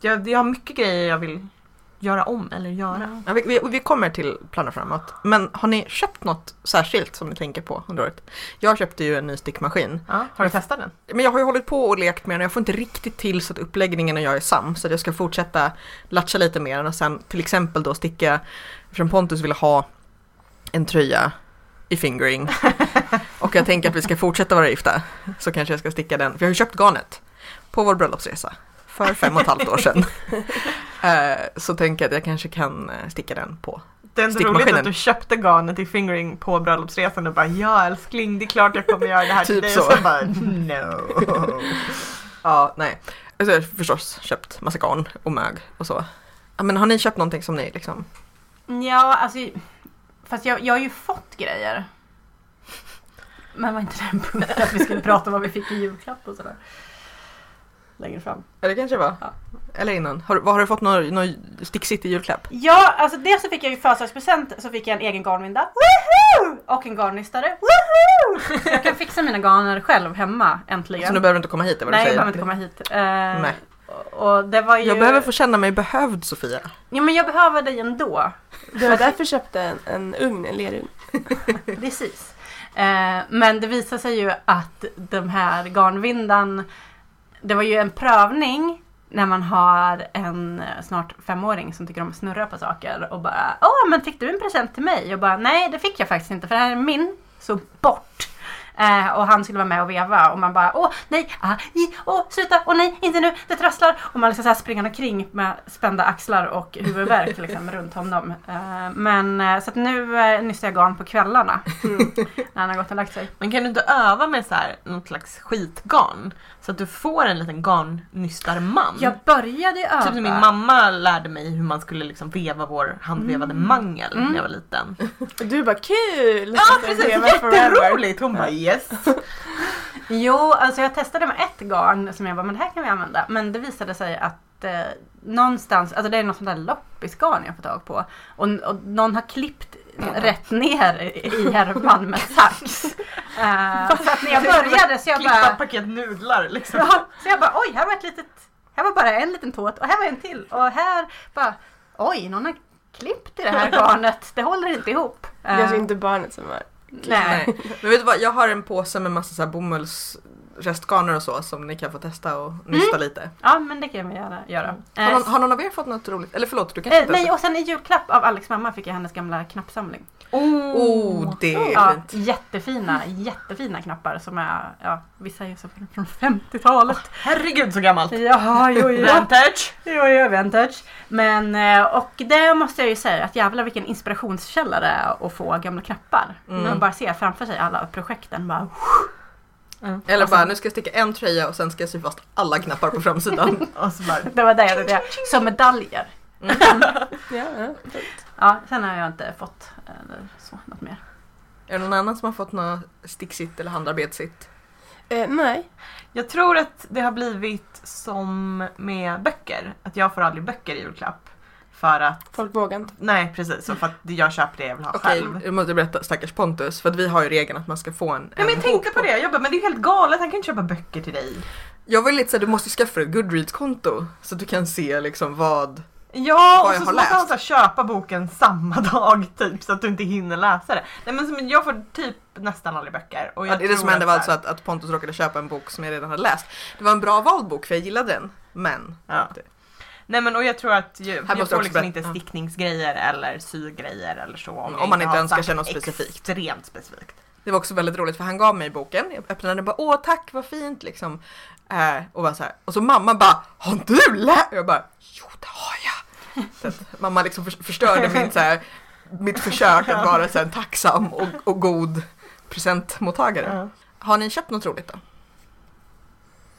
jag, jag har mycket grejer jag vill göra om eller göra. Ja, vi, vi, vi kommer till planer framåt. Men har ni köpt något särskilt som ni tänker på under året? Jag köpte ju en ny stickmaskin. Ja, har du testat den? Men jag har ju hållit på och lekt med den och jag får inte riktigt till så att uppläggningen och jag är sam. Så jag ska fortsätta latcha lite den och sen till exempel då sticka, eftersom Pontus ville ha en tröja i fingering. och jag tänker att vi ska fortsätta vara gifta. Så kanske jag ska sticka den, för jag har ju köpt garnet på vår bröllopsresa. För fem och ett halvt år sedan. Eh, så tänker jag att jag kanske kan eh, sticka den på. Det är ändå roligt att du köpte garnet i fingering på bröllopsresan och bara ja älskling det är klart jag kommer göra det här till Typ dig så. och bara no. Ja, nej. Alltså, jag har förstås köpt massa garn och mög och så. Ja, men har ni köpt någonting som ni liksom? Ja, alltså. Fast jag, jag har ju fått grejer. Men var inte det en punkt att vi skulle prata om vad vi fick i julklapp och sådär? Längre fram. Ja, det kanske var. Ja. Eller innan. Har, vad har du fått någon, någon Stick City julklapp? Ja, alltså dels så fick jag ju födelsedagspresent så fick jag en egen garnvinda. Woohoo! Och en garnnystare. Woohoo! Jag kan fixa mina garner själv hemma äntligen. Så nu behöver du inte komma hit, är vad Nej, du jag behöver inte komma hit. Eh, Nej. Och det var ju... Jag behöver få känna mig behövd, Sofia. Ja, men jag behöver dig ändå. Du har därför köpt en, en ugn, en lerugn. Precis. Eh, men det visar sig ju att de här garnvindan, det var ju en prövning när man har en eh, snart femåring som tycker om att snurra på saker och bara Åh, men fick du en present till mig? Och bara nej, det fick jag faktiskt inte för det här är min, så bort! Eh, och han skulle vara med och veva och man bara åh nej, ah, i, åh sluta, åh nej, inte nu, det trasslar! Och man liksom så här springer omkring med spända axlar och huvudvärk liksom, runt honom. Eh, men eh, så att nu eh, nystar jag garn på kvällarna när han har gått och lagt sig. Men kan du inte öva med så här, något slags skitgarn? Så att du får en liten garnnystarman. Jag började öva. Typ som min mamma lärde mig hur man skulle liksom veva vår handvevade mangel Mm. när jag var liten. Och du bara kul! Ja precis, Leva forever. jätteroligt! Hon bara yes. Jo, alltså jag testade med ett garn som jag bara, men det här kan vi använda. Men det visade sig att att eh, någonstans, alltså det är något sånt där loppisgarn jag får tag på. Och, och någon har klippt rätt ner i härvan med sax. Eh, så att när jag började så jag Klippa bara, paket nudlar liksom. ja, så jag bara oj, här var ett litet, här var bara en liten tåt och här var en till och här bara, oj, någon har klippt i det här garnet, det håller inte ihop. Det är alltså Eh, inte barnet som har... nej. Nej. Men vet du vad, jag har en påse med massa så här bomullsrestgarner och så som ni kan få testa och nysta lite. Ja, men det kan vi gärna göra. Har Eh, någon, har någon av er fått något roligt? Eller förlåt, du kanske Eh, nej, och sen i julklapp av Alex mamma fick jag hennes gamla knappsamling. Oh, det är Ja, fint. jättefina, jättefina knappar som är, ja, vissa är så från 50-talet. Herregud så gammalt. Jaha, jo, jo. Vintage. Jo, jo, vintage. Men, eh, och det måste jag ju säga att jävlar vilken inspirationskälla det är att få gamla knappar. Mm. Man bara ser framför sig alla projekten bara. Eller bara, nu ska jag sticka en tröja och sen ska jag sy fast alla knappar på framsidan. Och så bara, Det var det jag det. Som medaljer. Ja, ja. Ja, sen har jag inte fått eh, så, något mer. är det någon annan som har fått något sticksitt eller handarbetssitt? Eh, nej. Jag tror att det har blivit som med böcker. Att jag får aldrig böcker i julklapp. För att, Folk vågar inte. nej precis, och för att jag köper det jag vill ha Okej, själv. jag måste berätta stackars Pontus för att vi har ju regeln att man ska få en, Nej en men jag tänkte på det, jag bara, men det är helt galet, han kan inte köpa böcker till dig. Jag var lite såhär, du måste skaffa ett Goodreads-konto så att du kan se liksom vad... Ja, Vad och så måste han så köpa boken samma dag typ så att du inte hinner läsa det. Nej men som, jag får typ nästan aldrig böcker. Och Ja, det, det som hände var så alltså att, att Pontus råkade köpa en bok som jag redan hade läst. Det var en bra vald bok för jag gillade den, men Ja. Nej men och jag tror att ju, jag får jag också liksom inte stickningsgrejer eller sygrejer eller så. Om jag man inte önskar sig något specifikt. Extremt specifikt. det var också väldigt roligt för han gav mig boken, jag öppnade den och bara åh tack vad fint liksom. Eh, och, var så här, och så mamma bara har du läst? Jag bara jo det har jag. Så att mamma liksom för, förstörde min, så här, mitt försök att vara så här, tacksam och, och god presentmottagare. Ja. Har ni köpt något roligt då?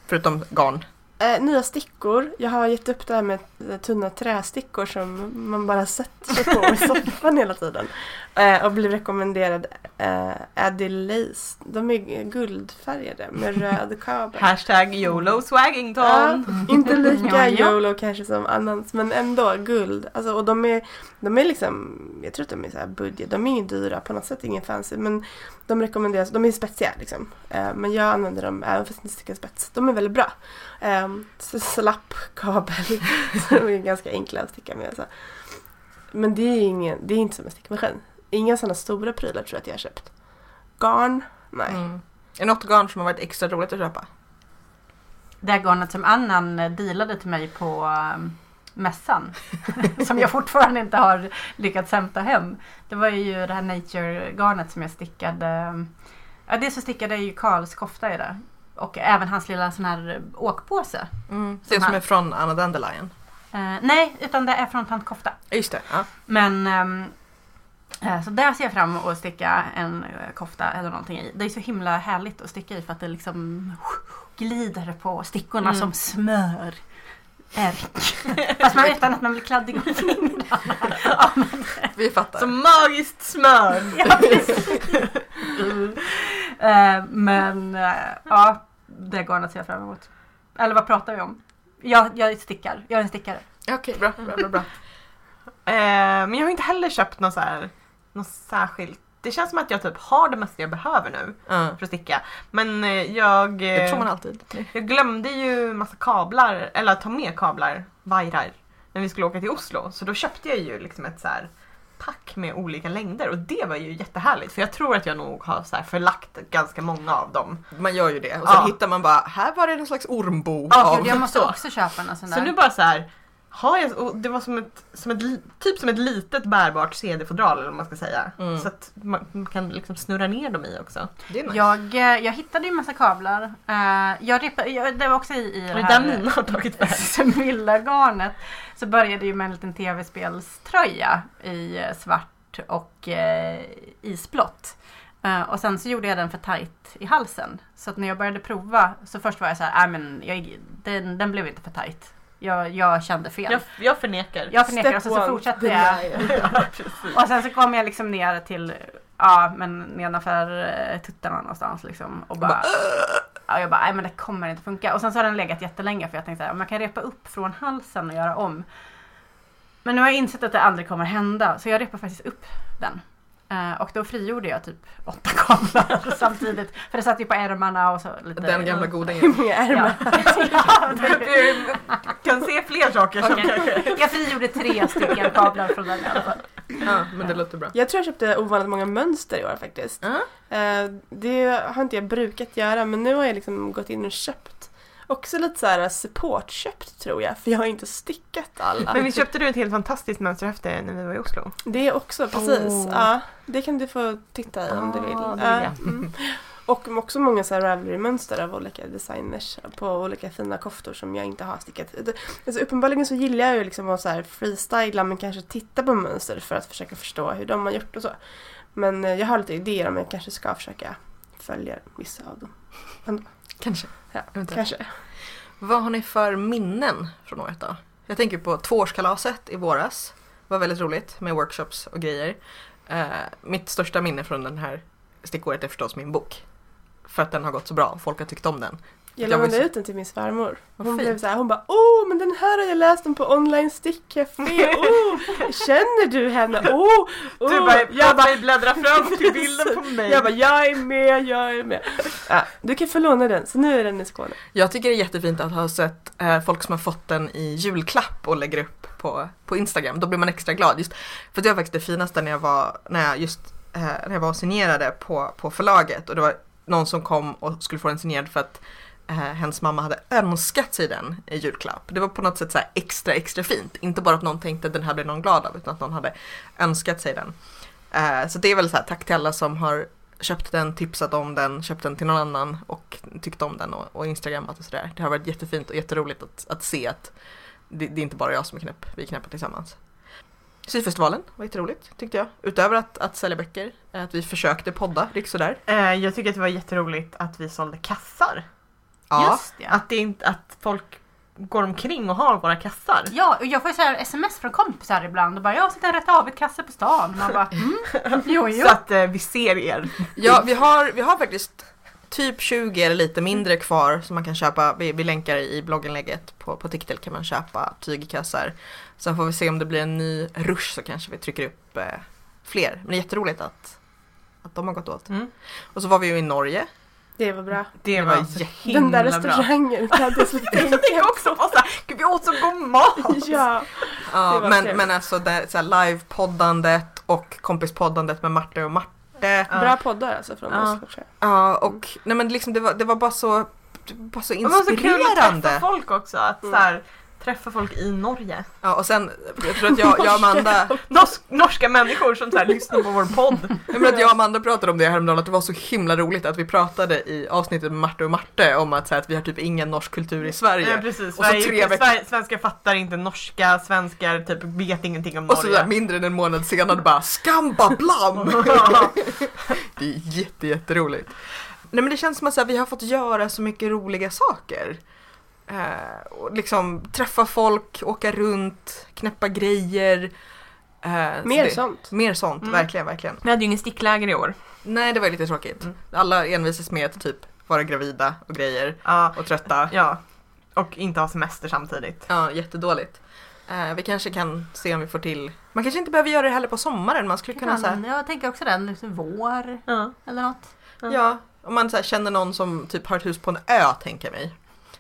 Förutom garn. Eh, nya stickor. Jag har gett upp det här med eh, tunna trästickor som man bara sätter sig på i soffan hela tiden. Eh, och blev rekommenderad eh, Addy Lace. De är guldfärgade med röd kabel. Hashtag YOLO Ja, Swaggington. inte lika Ja, ja. YOLO kanske som annans men ändå guld. Alltså, och de är, de är liksom, jag tror att de är så budget, de är inget dyra på något sätt, ingen fancy men de rekommenderas, de är spetsiga liksom. Eh, men jag använder dem även fast inte stickar spets. De är väldigt bra. Eh, så slapp kabel, de är ganska enkla att sticka med. Så. Men det är, ingen, det är inte som en stickmaskin. Inga sådana stora prylar tror jag att jag har köpt. Garn? Nej. Mm. Är det något garn som har varit extra roligt att köpa? Det här garnet som Annan eh, dealade till mig på um, mässan. som jag fortfarande inte har lyckats hämta hem. Det var ju det här Nature-garnet som jag stickade. Ja, det så stickade jag ju Karls kofta i det. Och även hans lilla sån här åkpåse. Mm. Det Som som är från Anna Dandelion. Eh, nej, utan det är från Tant Kofta. Just det. Ja. Men ehm, eh, så där ser jag fram emot att sticka en eh, kofta eller någonting i. Det är så himla härligt att sticka i för att det liksom glider på stickorna Mm. som smör. Fast man utan att man blir kladdig om fingrarna. Ja, Vi fattar. Som magiskt smör. ja, precis. men eh, ja, det garnet ser jag fram emot. Eller vad pratar vi om? Jag, jag stickar. Jag är en stickare. Okej, bra, bra, bra, bra. Eh, men jag har inte heller köpt något så här, något särskilt. Det känns som att jag typ har det mesta jag behöver nu Ja. för att sticka. Men eh, jag, Det eh, tror man alltid. jag glömde ju massa kablar, eller att ta med kablar, vajrar, när vi skulle åka till Oslo. Så då köpte jag ju liksom ett så här pack med olika längder och det var ju jättehärligt för jag tror att jag nog har så här förlagt ganska många av dem. Man gör ju det. Och sen Ja. hittar man bara, här var det någon slags ormbo. Ja, av- jag måste så. också köpa en sån där. Så nu bara så här har jag, och det var som ett, som ett, typ som ett litet bärbart CD-fodral eller vad man ska säga. Mm. Så att man, man kan liksom snurra ner dem i också. Det är nice. Jag, eh, jag hittade ju en massa kablar. Eh, jag repa, jag, det var också i, i Det det är här mina har tagit. Semilla-garnet. Så började ju med en liten tv-spelströja i eh, svart och eh, isblått. Eh, och sen så gjorde jag den för tight i halsen. Så att när jag började prova så först var jag så här, "Nej, men jag, den, den blev inte för tight. Jag, jag kände fel. Jag, jag förnekar. Jag förnekar och Step så, så fortsatte jag. ja. Och sen så kom jag liksom ner till, ja men nedanför eh, tuttarna någonstans liksom. Och bara, Ja, jag bara, nej men det kommer inte funka. Och sen så har den legat jättelänge för jag tänkte att man kan repa upp från halsen och göra om. Men nu har jag insett att det aldrig kommer hända så jag repar faktiskt upp den. Eh, och då frigjorde jag typ åtta kablar samtidigt. För det satt ju på ärmarna och så lite... Den gamla goda många ärmar? Ja, det- kan se fler saker som Okej. kanske... Jag frigjorde tre stycken kablar från den i alla fall. Ja, men det låter bra. Jag tror jag köpte ovanligt många mönster i år faktiskt. Ja. Eh, det har inte jag brukat göra men nu har jag liksom gått in och köpt. Också lite så här supportköpt tror jag för jag har inte stickat alla. Men vi köpte du ett helt fantastiskt mönsterhäfte när vi var i Oslo? Det också, precis. Oh. Ja, det kan du få titta i om du vill. Ah, det vill mm. Och också många så här Ravelry-mönster av olika designers på olika fina koftor som jag inte har stickat. Alltså, uppenbarligen så gillar jag ju liksom att så här freestyla men kanske titta på mönster för att försöka förstå hur de har gjort och så. Men eh, jag har lite idéer om jag kanske ska försöka följa vissa av dem. Kanske. Ja, kanske. Vad har ni för minnen från året då? Jag tänker på tvåårskalaset i våras. Det var väldigt roligt med workshops och grejer. Eh, mitt största minne från den här stickåret är förstås min bok. För att den har gått så bra folk har tyckt om den. Jag lånade ut den till min svärmor. Hon fint. blev så här, hon bara åh men den här har jag läst om på online stickcafé. Oh, känner du henne? Oh, oh. Du bara, jag bara, bläddra fram till bilden på mig. jag bara jag är med, jag är med. Ja, du kan få låna den, så nu är den i Skåne. Jag tycker det är jättefint att ha sett eh, folk som har fått den i julklapp och lägger upp på, på Instagram. Då blir man extra glad. Just, för det var faktiskt det finaste när jag var, när jag just, eh, när jag var signerade på, på förlaget och det var någon som kom och skulle få den signerad för att eh, hennes mamma hade önskat sig den i julklapp. Det var på något sätt så här extra extra fint. Inte bara att någon tänkte att den här blir någon glad av utan att någon hade önskat sig den. Eh, så det är väl så här tack till alla som har köpt den, tipsat om den, köpt den till någon annan och tyckt om den och, och instagrammat och sådär. Det har varit jättefint och jätteroligt att, att se att det, det är inte bara jag som är knäpp, vi är knäppa tillsammans. Syfestivalen var jätteroligt tyckte jag. Utöver att, att sälja böcker, eh, att vi försökte podda, det gick sådär. Eh, jag tycker att det var jätteroligt att vi sålde kassar. Ja, Just det. Att, det inte, att folk går omkring och har våra kassar. Ja, och jag får ju så här sms från kompisar ibland och bara jag sett en rätt avigt kasse på stan. Man bara mm, jo jo. Så att eh, vi ser er. ja vi, har, vi har faktiskt typ 20 eller lite mindre kvar som man kan köpa. Vi, vi länkar i blogginlägget på, på Tiktel kan man köpa tygkassar. Sen får vi se om det blir en ny rush så kanske vi trycker upp eh, fler. Men det är jätteroligt att, att de har gått åt. Mm. Och så var vi ju i Norge. Det var bra. Det, var var jätte- Den där himla bra. restaurangen hade jag så Jag tänker också på såhär, gud vi åt så god mat! Ja, Ja, Det men, trevligt. men alltså det, så här live-poddandet och kompispoddandet med Marte och Marte. Ja. bra poddar alltså från Ja. Jag. Ja, och nej men liksom det var, det var bara så, det bara så Det var så kul att inspirerande. träffa folk också. Att Mm. så här, träffa folk i Norge. Ja, och sen, jag tror att jag, jag och Amanda, Nors- norska människor som så här, lyssnar på vår podd. jag menar att jag och Amanda pratade om det häromdagen, att det var så himla roligt att vi pratade i avsnittet med Marte och Marte om att, så här, att vi har typ ingen norsk kultur i Sverige. Ja, precis. Och så tre veckor- svenskar fattar inte norska, svenskar typ vet ingenting om Och så där, Norge. mindre än en månad senare bara skamba blam! Det är jätte, jätteroligt. Nej men det känns som att här, vi har fått göra så mycket roliga saker. Eh, och liksom träffa folk, åka runt, knäppa grejer. Eh, så Mer det, sånt. Mer sånt, Mm. verkligen, verkligen. Vi hade ju ingen stickläger i år. Nej det var lite tråkigt. Mm. Alla envisas med att typ vara gravida och grejer Ja, och trötta. ja. Och inte ha semester samtidigt. Ja, jättedåligt. Eh, vi kanske kan se om vi får till, man kanske inte behöver göra det heller på sommaren, man skulle kunna säga Jag tänker också den, liksom vår Ja. eller något. Ja, om man så här, känner någon som typ har ett hus på en ö, tänker jag mig.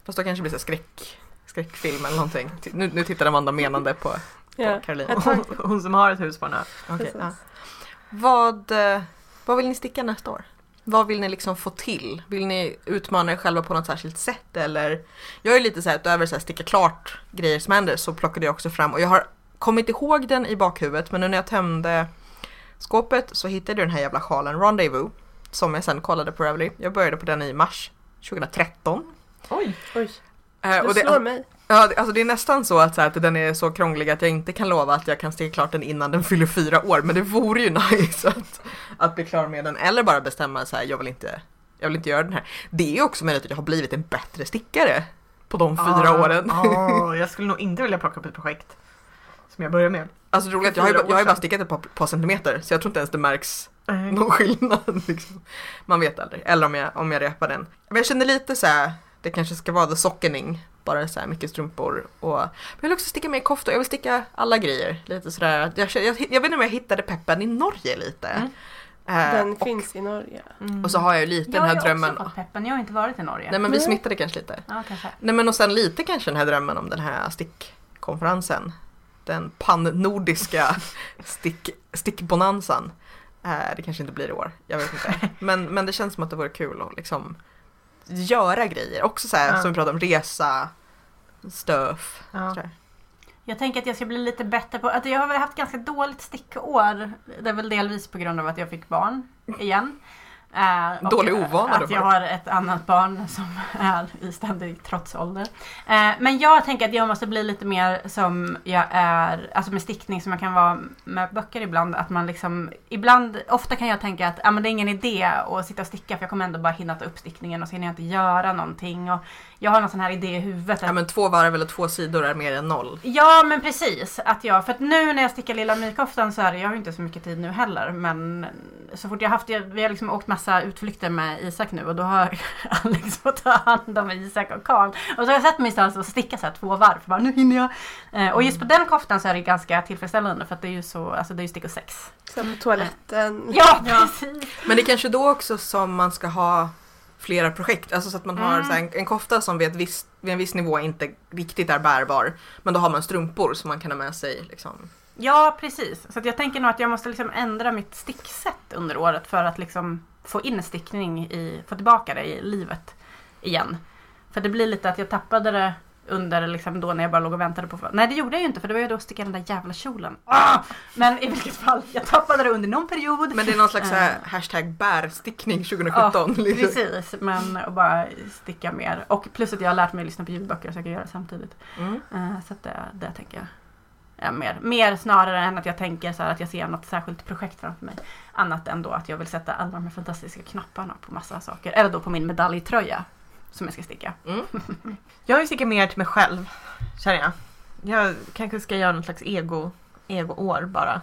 Fast då kanske det blir så skräck, skräckfilm eller någonting. Nu, nu tittar Amanda menande på, på Ja. Caroline. Hon, hon som har ett hus på. Okej, Precis. ja. vad, eh, vad vill ni sticka nästa år? Vad vill ni liksom få till? Vill ni utmana er själva på något särskilt sätt eller? Jag är lite så här utöver så här sticka klart grejer som händer så plockade jag också fram och jag har kommit ihåg den i bakhuvudet men nu när jag tömde skåpet så hittade jag den här jävla sjalen Rendezvous som jag sen kollade på Ravelry. Jag började på den i mars 2013. Oj! Oj, Eh, du och det, slår mig. ja, alltså det är nästan så att, så här, att den är så krånglig att jag inte kan lova att jag kan sticka klart den innan den fyller fyra år. Men det vore ju nice att, att bli klar med den. Eller bara bestämma så här, jag vill inte, jag vill inte göra den här. Det är också möjligt att jag har blivit en bättre stickare på de fyra Ah, åren. ah, jag skulle nog inte vilja plocka upp ett projekt som jag börjar med. Alltså det roliga är att jag har, ju, jag har ju bara stickat ett par, par centimeter så jag tror inte ens det märks någon skillnad. Liksom. Man vet aldrig. Eller om jag, om jag repar den. Men jag känner lite så här, det kanske ska vara the sockening. Bara så här mycket strumpor. Och, men jag vill också sticka mer koftor. Jag vill sticka alla grejer. Lite sådär. Jag, jag, jag, jag vet inte om jag hittade peppen i Norge lite. Mm. Eh, Den och, finns i Norge. Mm. och så har jag ju lite Jag den har här drömmen. också fått peppen, jag har inte varit i Norge. Nej men vi Nej. smittade kanske lite. Ja, kanske. Nej men och sen lite kanske den här drömmen om den här stickkonferensen. Den pan-nordiska stick, stickbonanzan. Eh, det kanske inte blir i år, jag vet inte. Men, men det känns som att det vore kul att liksom göra grejer. Också så här, Ja. som vi pratade om, resa, stöf. Ja. Jag tänker att jag ska bli lite bättre på, att jag har väl haft ganska dåligt stickår. Det är väl delvis på grund av att jag fick barn igen. Eh, och Dålig ovana då Att jag har ett annat barn som är i ständig trotsålder. Eh, men jag tänker att jag måste bli lite mer som jag är, alltså med stickning som jag kan vara med böcker ibland. Att man liksom, ibland, ofta kan jag tänka att ah, men det är ingen idé att sitta och sticka för jag kommer ändå bara hinna ta upp stickningen och så hinner jag inte göra någonting. Och jag har någon sån här idé i huvudet. Ja att- men två varv eller två sidor är mer än noll. Ja men precis. Att jag, för att nu när jag stickar lilla mykoftan så är det, jag har ju inte så mycket tid nu heller men så fort jag haft, vi har liksom åkt massa utflykter med Isak nu och då har Alex fått ta hand om Isak och Karl. Och så har jag sett mig någonstans och sticka så här två varv, bara nu hinner jag. Eh, och just på den koftan så är det ganska tillfredsställande för att det är ju så, alltså det är ju stickor sex. På toaletten. Ja precis! Men det är kanske då också som man ska ha flera projekt. Alltså så att man har Mm. så här, en, en kofta som vid, ett visst, vid en viss nivå inte riktigt är bärbar. Men då har man strumpor som man kan ha med sig. Liksom. Ja precis. Så jag tänker nog att jag måste liksom ändra mitt sticksätt under året för att liksom få in stickning i, få tillbaka det i livet igen. För det blir lite att jag tappade det under liksom då när jag bara låg och väntade på... Nej det gjorde jag ju inte för det var ju då att sticka den där jävla kjolen. Ah! Men i vilket fall, jag tappade det under någon period. Men det är någon slags Eh. hashtag bärstickning 2017. liksom. Precis, men att bara sticka mer. Och plus att jag har lärt mig att lyssna på ljudböcker så jag kan göra det samtidigt. Mm. Eh, Så att det, det tänker jag. Ja, mer, mer snarare än att jag tänker så att jag ser något särskilt projekt framför mig. Annat än då att jag vill sätta alla de här fantastiska knapparna på massa saker. Eller då på min medaljtröja som jag ska sticka. Mm. Jag vill sticka mer till mig själv, känner jag. Jag kanske ska göra någon slags ego, ego-år bara.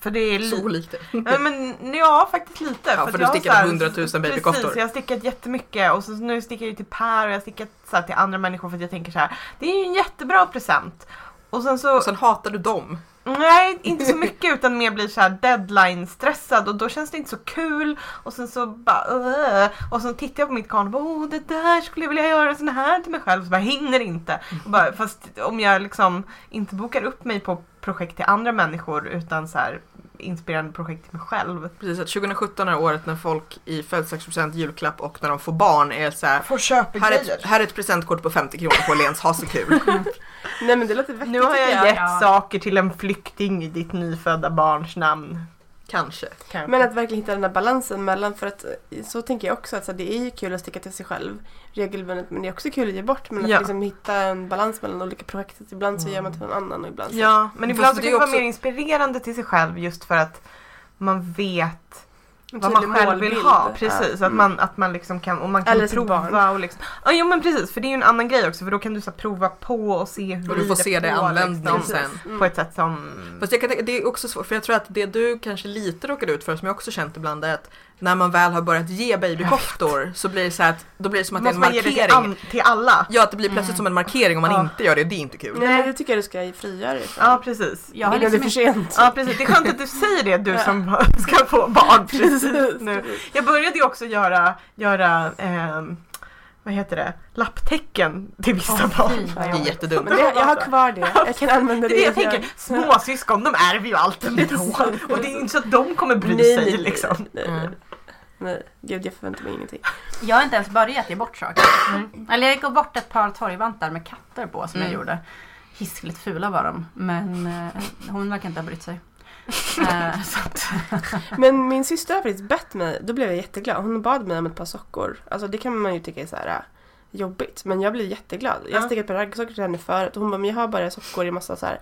För det är Så lite... det. Ja, men, ja, faktiskt lite. Ja, att för du jag har stickade så här- 100 000 babykoftor. Precis, jag har stickat jättemycket och så nu stickar jag ju till Per och jag har stickat så här, till andra människor för att jag tänker så här. Det är ju en jättebra present. Och sen så, Och sen hatar du dem. Nej inte så mycket utan mer blir så här deadline-stressad och då känns det inte så kul. Och sen så bara uh, Och sen tittar jag på mitt garn och bara oh, det där skulle jag vilja göra sån här till mig själv. Så bara hinner inte. Och bara, fast om jag liksom inte bokar upp mig på projekt till andra människor utan så här inspirerande projekt till mig själv. Precis, att 2017 är året när folk i födelsedagspresent, julklapp och när de får barn är så här. Får köpa Här är, ett, här är ett presentkort på 50 kronor på Åhléns, ha så kul. Nej men det låter vettigt Nu har jag gett Ja. saker till en flykting i ditt nyfödda barns namn. Kanske. Kanske. Men att verkligen hitta den här balansen mellan, för att så tänker jag också att så här, det är ju kul att sticka till sig själv regelbundet men det är också kul att ge bort men att Ja. liksom hitta en balans mellan olika projekt. Ibland så gör man till någon annan och ibland så Ja, men ibland så kan det vara också- mer inspirerande till sig själv just för att man vet vad man själv vill ha. Precis, Ja. att, man, att man liksom kan, och man kan Eller sitt prova barn. och liksom. Ja, jo men precis, för det är ju en annan grej också för då kan du så här, prova på och se hur Och du får se det i på, användning liksom, sen. Mm. På ett sätt som... Fast jag kan, det är också svårt, för jag tror att det du kanske lite råkar ut för, som jag också känt ibland, är att när man väl har börjat ge babykoftor så blir det så att då blir det som att det är en Måste man ge det till, markering. an- till alla? Ja, att det blir plötsligt Mm. som en markering om man Ja. inte gör det, det är inte kul. Nej det tycker jag du ska frigöra dig från. Ja, precis. Jag har det är liksom för sent. Ja precis, det är skönt att du säger det du Ja. som ska få barn precis nu. Jag började ju också göra, göra ehm, vad heter det, lapptäcken till vissa Åh, barn. Det är jättedumt. Men det, jag har kvar det. Jag kan använda Det det. är det jag tänker, småsyskon de ärver ju allt ändå. Och det är inte så att de kommer bry Nej, sig nej, liksom. Nej, nej, Mm. Nej. Gud jag förväntar mig ingenting. Jag har inte ens börjat ge bort saker. Eller jag gav bort ett par torgvantar med katter på som Mm. jag gjorde. Hiskligt fula var de. Men eh, hon verkar inte ha brytt sig. Eh, så att, Men min syster har faktiskt bett mig, då blev jag jätteglad. Hon bad mig om ett par sockor. Alltså det kan man ju tycka är så här jobbigt. Men jag blir jätteglad. Jag Ja. på raggsockor till henne förut och hon bara, men jag har bara sockor i massa så här,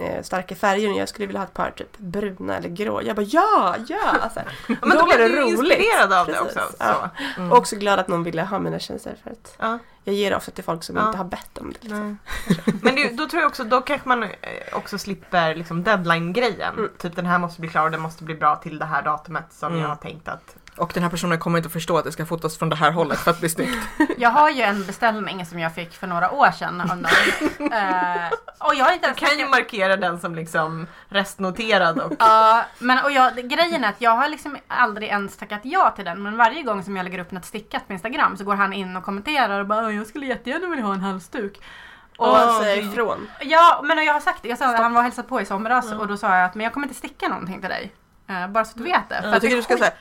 eh, starka färger och jag skulle vilja ha ett par typ bruna eller grå. Jag bara ja, ja! Så här. Ja, men då, blev det du roligt. inspirerad av det Precis, också. ja. Mm. Och också glad att någon ville ha mina tjänster för att Ja. jag ger ofta till folk som inte har bett om det. Liksom. Men det, då tror jag också, då kanske man eh, också slipper liksom deadline-grejen. Mm. Typ den här måste bli klar och den måste bli bra till det här datumet som Mm. jag har tänkt att... Och den här personen kommer inte att förstå att det ska fotas från det här hållet för att bli snyggt. Jag har ju en beställning som jag fick för några år sedan av någon. Eh, och jag inte Du kan ju markera den som liksom restnoterad och... Ja, men och jag, grejen är att jag har liksom aldrig ens tackat ja till den. Men varje gång som jag lägger upp något stickat på Instagram så går han in och kommenterar och bara jag skulle jättegärna vilja ha en halsduk. Och säga det- ifrån. Ja, men jag har sagt det. Jag sa, han var och hälsade på i somras Mm. och då sa jag att men jag kommer inte sticka någonting till dig. Eh, bara så att du vet det. För Jag att det tycker du ska säga,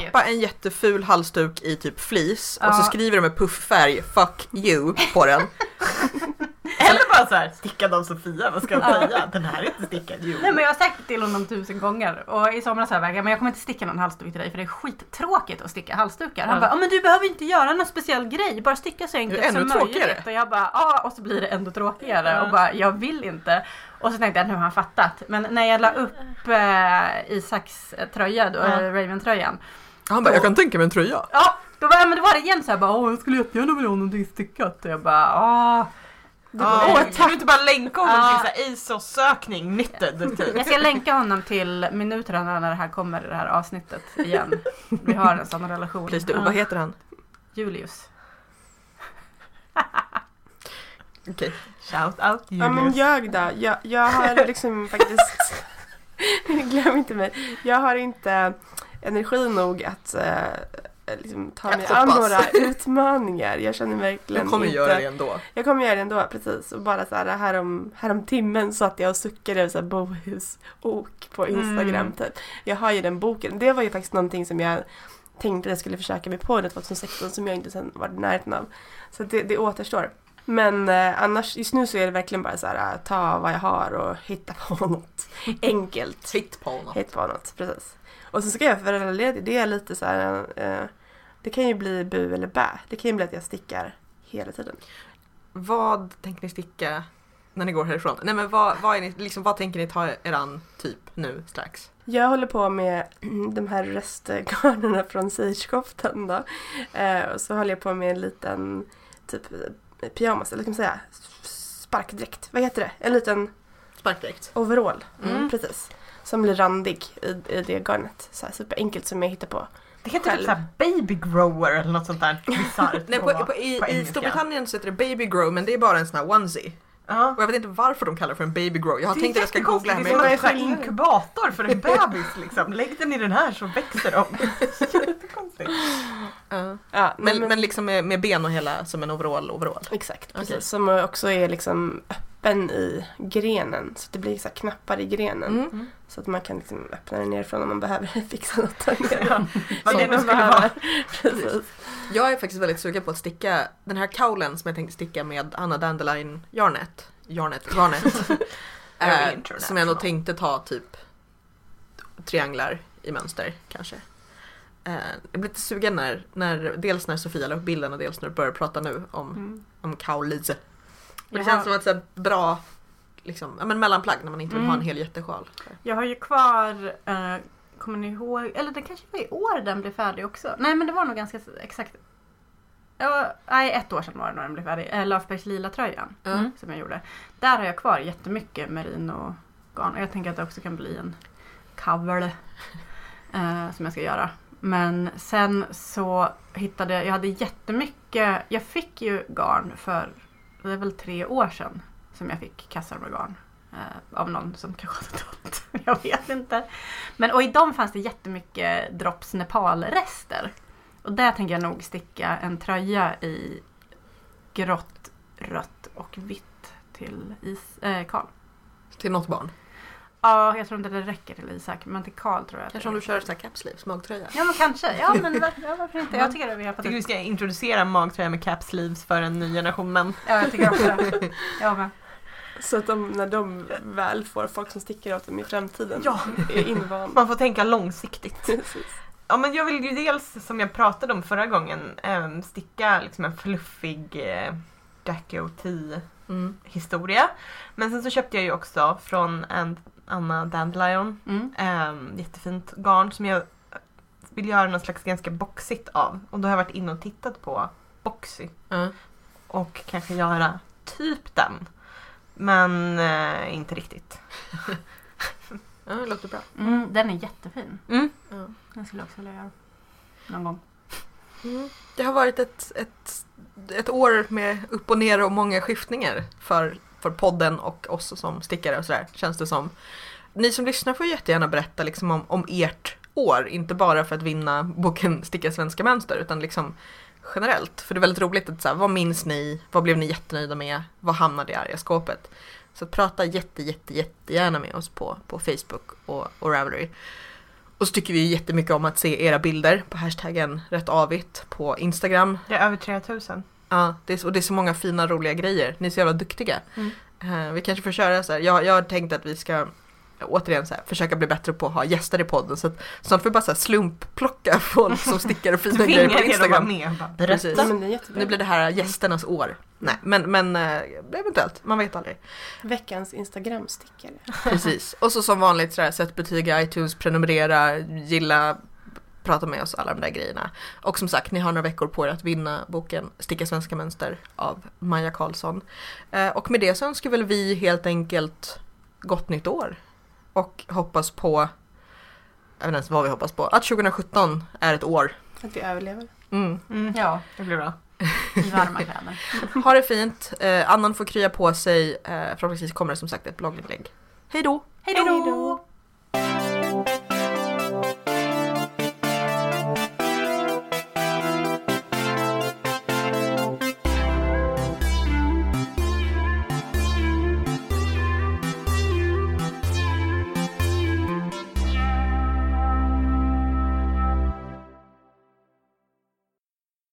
köpa en jätteful halsduk i typ fleece och så Ja. skriver du med pufffärg 'fuck you' på den. Eller bara så här, stickad av Sofia, vad ska jag säga? Den här är inte stickad, jo. Nej men jag har sagt till honom tusen gånger och i somras sa jag men jag kommer inte sticka någon halsduk till dig för det är skittråkigt att sticka halsdukar. Han bara, "Ja, men du behöver inte göra någon speciell grej, bara sticka så enkelt som ännu möjligt. tråkigare. Och jag bara, ja och så blir det ändå tråkigare och bara, jag vill inte. Och så tänkte jag, nu har han fattat. Men när jag la upp eh, Isaks eh, tröja, då, eh, Raven-tröjan. Han bara 'jag kan tänka mig en tröja' Ja, då var, men då var det igen så här, bara, åh jag skulle jättegärna vilja ha någonting stickat. Och jag bara, åh. Ja, Åh, kan du inte bara länka honom Ja. till ASOS-sökning, knitted, typ? Jag ska länka honom till minuterna när det här kommer i det här avsnittet igen. Vi har en sån relation. Please do. Ja. Vad heter han? Julius. Okej. Shout out Ja men Julius. jag då? Jag, jag har liksom faktiskt... Glöm inte mig. Jag har inte energi nog att eh, liksom, ta Jag mig an hoppas. några utmaningar. Jag känner verkligen Du kommer inte... göra det ändå. Jag kommer göra det ändå, precis. Och bara så här, härom, härom timmen satt jag och suckade över bohusok på Instagram Mm. typ. Jag har ju den boken. Det var ju faktiskt någonting som jag tänkte att jag skulle försöka mig på under 2016 som jag inte sen var i närheten av. Så det, det återstår. Men eh, annars, just nu så är det verkligen bara så här, äh, ta vad jag har och hitta på något enkelt. Hitt på honom. Hitta på något, precis. Och så ska jag föräldraledig, det är lite så här, eh, det kan ju bli bu eller bä. Det kan ju bli att jag stickar hela tiden. Vad tänker ni sticka när ni går härifrån? Nej men vad, vad, är ni, liksom, vad tänker ni ta er an typ nu strax? Jag håller på med de här restgarnerna från Sagekoftan då. Eh, och så håller jag på med en liten typ pyjamas, eller kan man säga sparkdräkt. Vad heter det? En liten Sparkdräkt. overall. Mm. Precis. Som blir randig i, i det garnet. Så här superenkelt som jag hittar på. Det heter typ själv. såhär baby grower eller något sånt där bisarrt. Nej, på, på, i, på I. Storbritannien så heter det baby grow men det är bara en sån här onesie. Ja. Och jag vet inte varför de kallar det för en baby grow. Jag har Det är tänkt att jag ska googla här Det är men som en inkubator för en bebis liksom. Lägg den i den här så växer de. Jättekonstigt. Ja. Ja, men, men liksom med, med ben och hela som en overall overall. Exakt, precis. Okej. Som också är liksom öppen i grenen. Så det blir så här knappar i grenen. Mm. Så att man kan liksom öppna den nerifrån om man behöver fixa något där nere. Ja. Vad Som det nu skulle behöver. vara. Precis. Jag är faktiskt väldigt sugen på att sticka den här kaulen som jag tänkte sticka med Anna Dandelion Yarnet. Yarnet, Garnet. Eh, som jag nog tänkte ta typ trianglar i mönster kanske. Eh, jag blir lite sugen när, när, dels när Sofia la upp bilden och dels när du börjar prata nu om, Mm. om kaulise. Det Jag känns som ett så bra liksom, ja, men mellanplagg när man inte vill ha en Mm. hel jättesjal. Jag har ju kvar, eh, kommer ni ihåg, eller det kanske var i år den blev färdig också. Nej men det var nog ganska exakt. Ja, nej, ett år sedan var det när den blev färdig. Eh, Löfbergs lila tröjan Mm. som jag gjorde. Där har jag kvar jättemycket merino garn. Och jag tänker att det också kan bli en cover eh, som jag ska göra. Men sen så hittade jag, jag hade jättemycket, jag fick ju garn för, det är väl tre år sedan som jag fick garn. Eh, av någon som kanske hade dött. Jag vet inte. Men och i dem fanns det jättemycket drops Nepal-rester. Och där tänker jag nog sticka en tröja i grått, rött och vitt till is, eh, Karl. Till något barn. Ja, jag tror inte det räcker till Isak, men till Karl tror jag. Kanske om du kör så här capsleeves, magtröja. Ja, men kanske. Ja, men var, ja, varför inte? Jag tycker att vi har Jag fått tycker vi ska introducera magtröja med cap sleeves för en ny generation män. Ja, jag tycker också det. Jag med. Så att de, när de väl får folk som sticker åt dem i framtiden Ja. är invanda. Man får tänka långsiktigt. Precis. ja, men jag vill ju dels, som jag pratade om förra gången, ehm, sticka liksom en fluffig eh, Jackie O.T. Mm. historia. Men sen så köpte jag ju också från en Anna Dandelion Mm. um, jättefint garn som jag vill göra någon slags ganska boxigt av. Och då har jag varit inne och tittat på Boxy Ja. och kanske göra typ den. Men eh, inte riktigt. ja, det låter bra. Mm, den är jättefin. Mm. Ja. Den skulle jag också vilja göra. Någon gång. Mm. Det har varit ett, ett, ett år med upp och ner och många skiftningar för, för podden och oss som stickare och sådär, känns det som. Ni som lyssnar får jättegärna berätta liksom om, om ert år, inte bara för att vinna boken Sticka svenska mönster, utan liksom generellt. För det är väldigt roligt att så här, vad minns ni? Vad blev ni jättenöjda med? Vad hamnade i arga skåpet? Så prata jätte, jätte, jättegärna med oss på, på Facebook och, och Ravelry. Och så tycker vi jättemycket om att se era bilder på hashtaggen rätt avigt på Instagram. Det är över 3000. Ja, det är, och det är så många fina roliga grejer. Ni är så jävla duktiga. Mm. Eh, vi kanske får köra så här. Jag, jag har tänkt att vi ska återigen så här, försöka bli bättre på att ha gäster i podden. Så att snart får vi bara så här slumplocka folk som stickar och fina grejer på Instagram. med Precis. Nu blir det här gästernas år. Nej, men, men eh, eventuellt. Man vet aldrig. Veckans Instagram-stickare. Precis. Och så som vanligt så här, sätt betyg i iTunes, prenumerera, gilla, prata med oss, alla de där grejerna. Och som sagt, ni har några veckor på er att vinna boken Sticka svenska mönster av Maja Karlsson. Eh, och med det så önskar väl vi helt enkelt gott nytt år. Och hoppas på, jag vet inte ens vad vi hoppas på, att 2017 är ett år. Att vi överlever. Mm. Mm. Ja, Det blir bra. i varma kläder. Ha det fint, eh, Annan får krya på sig, eh, förhoppningsvis kommer det som sagt ett blogginlägg. Hej då! Hej då!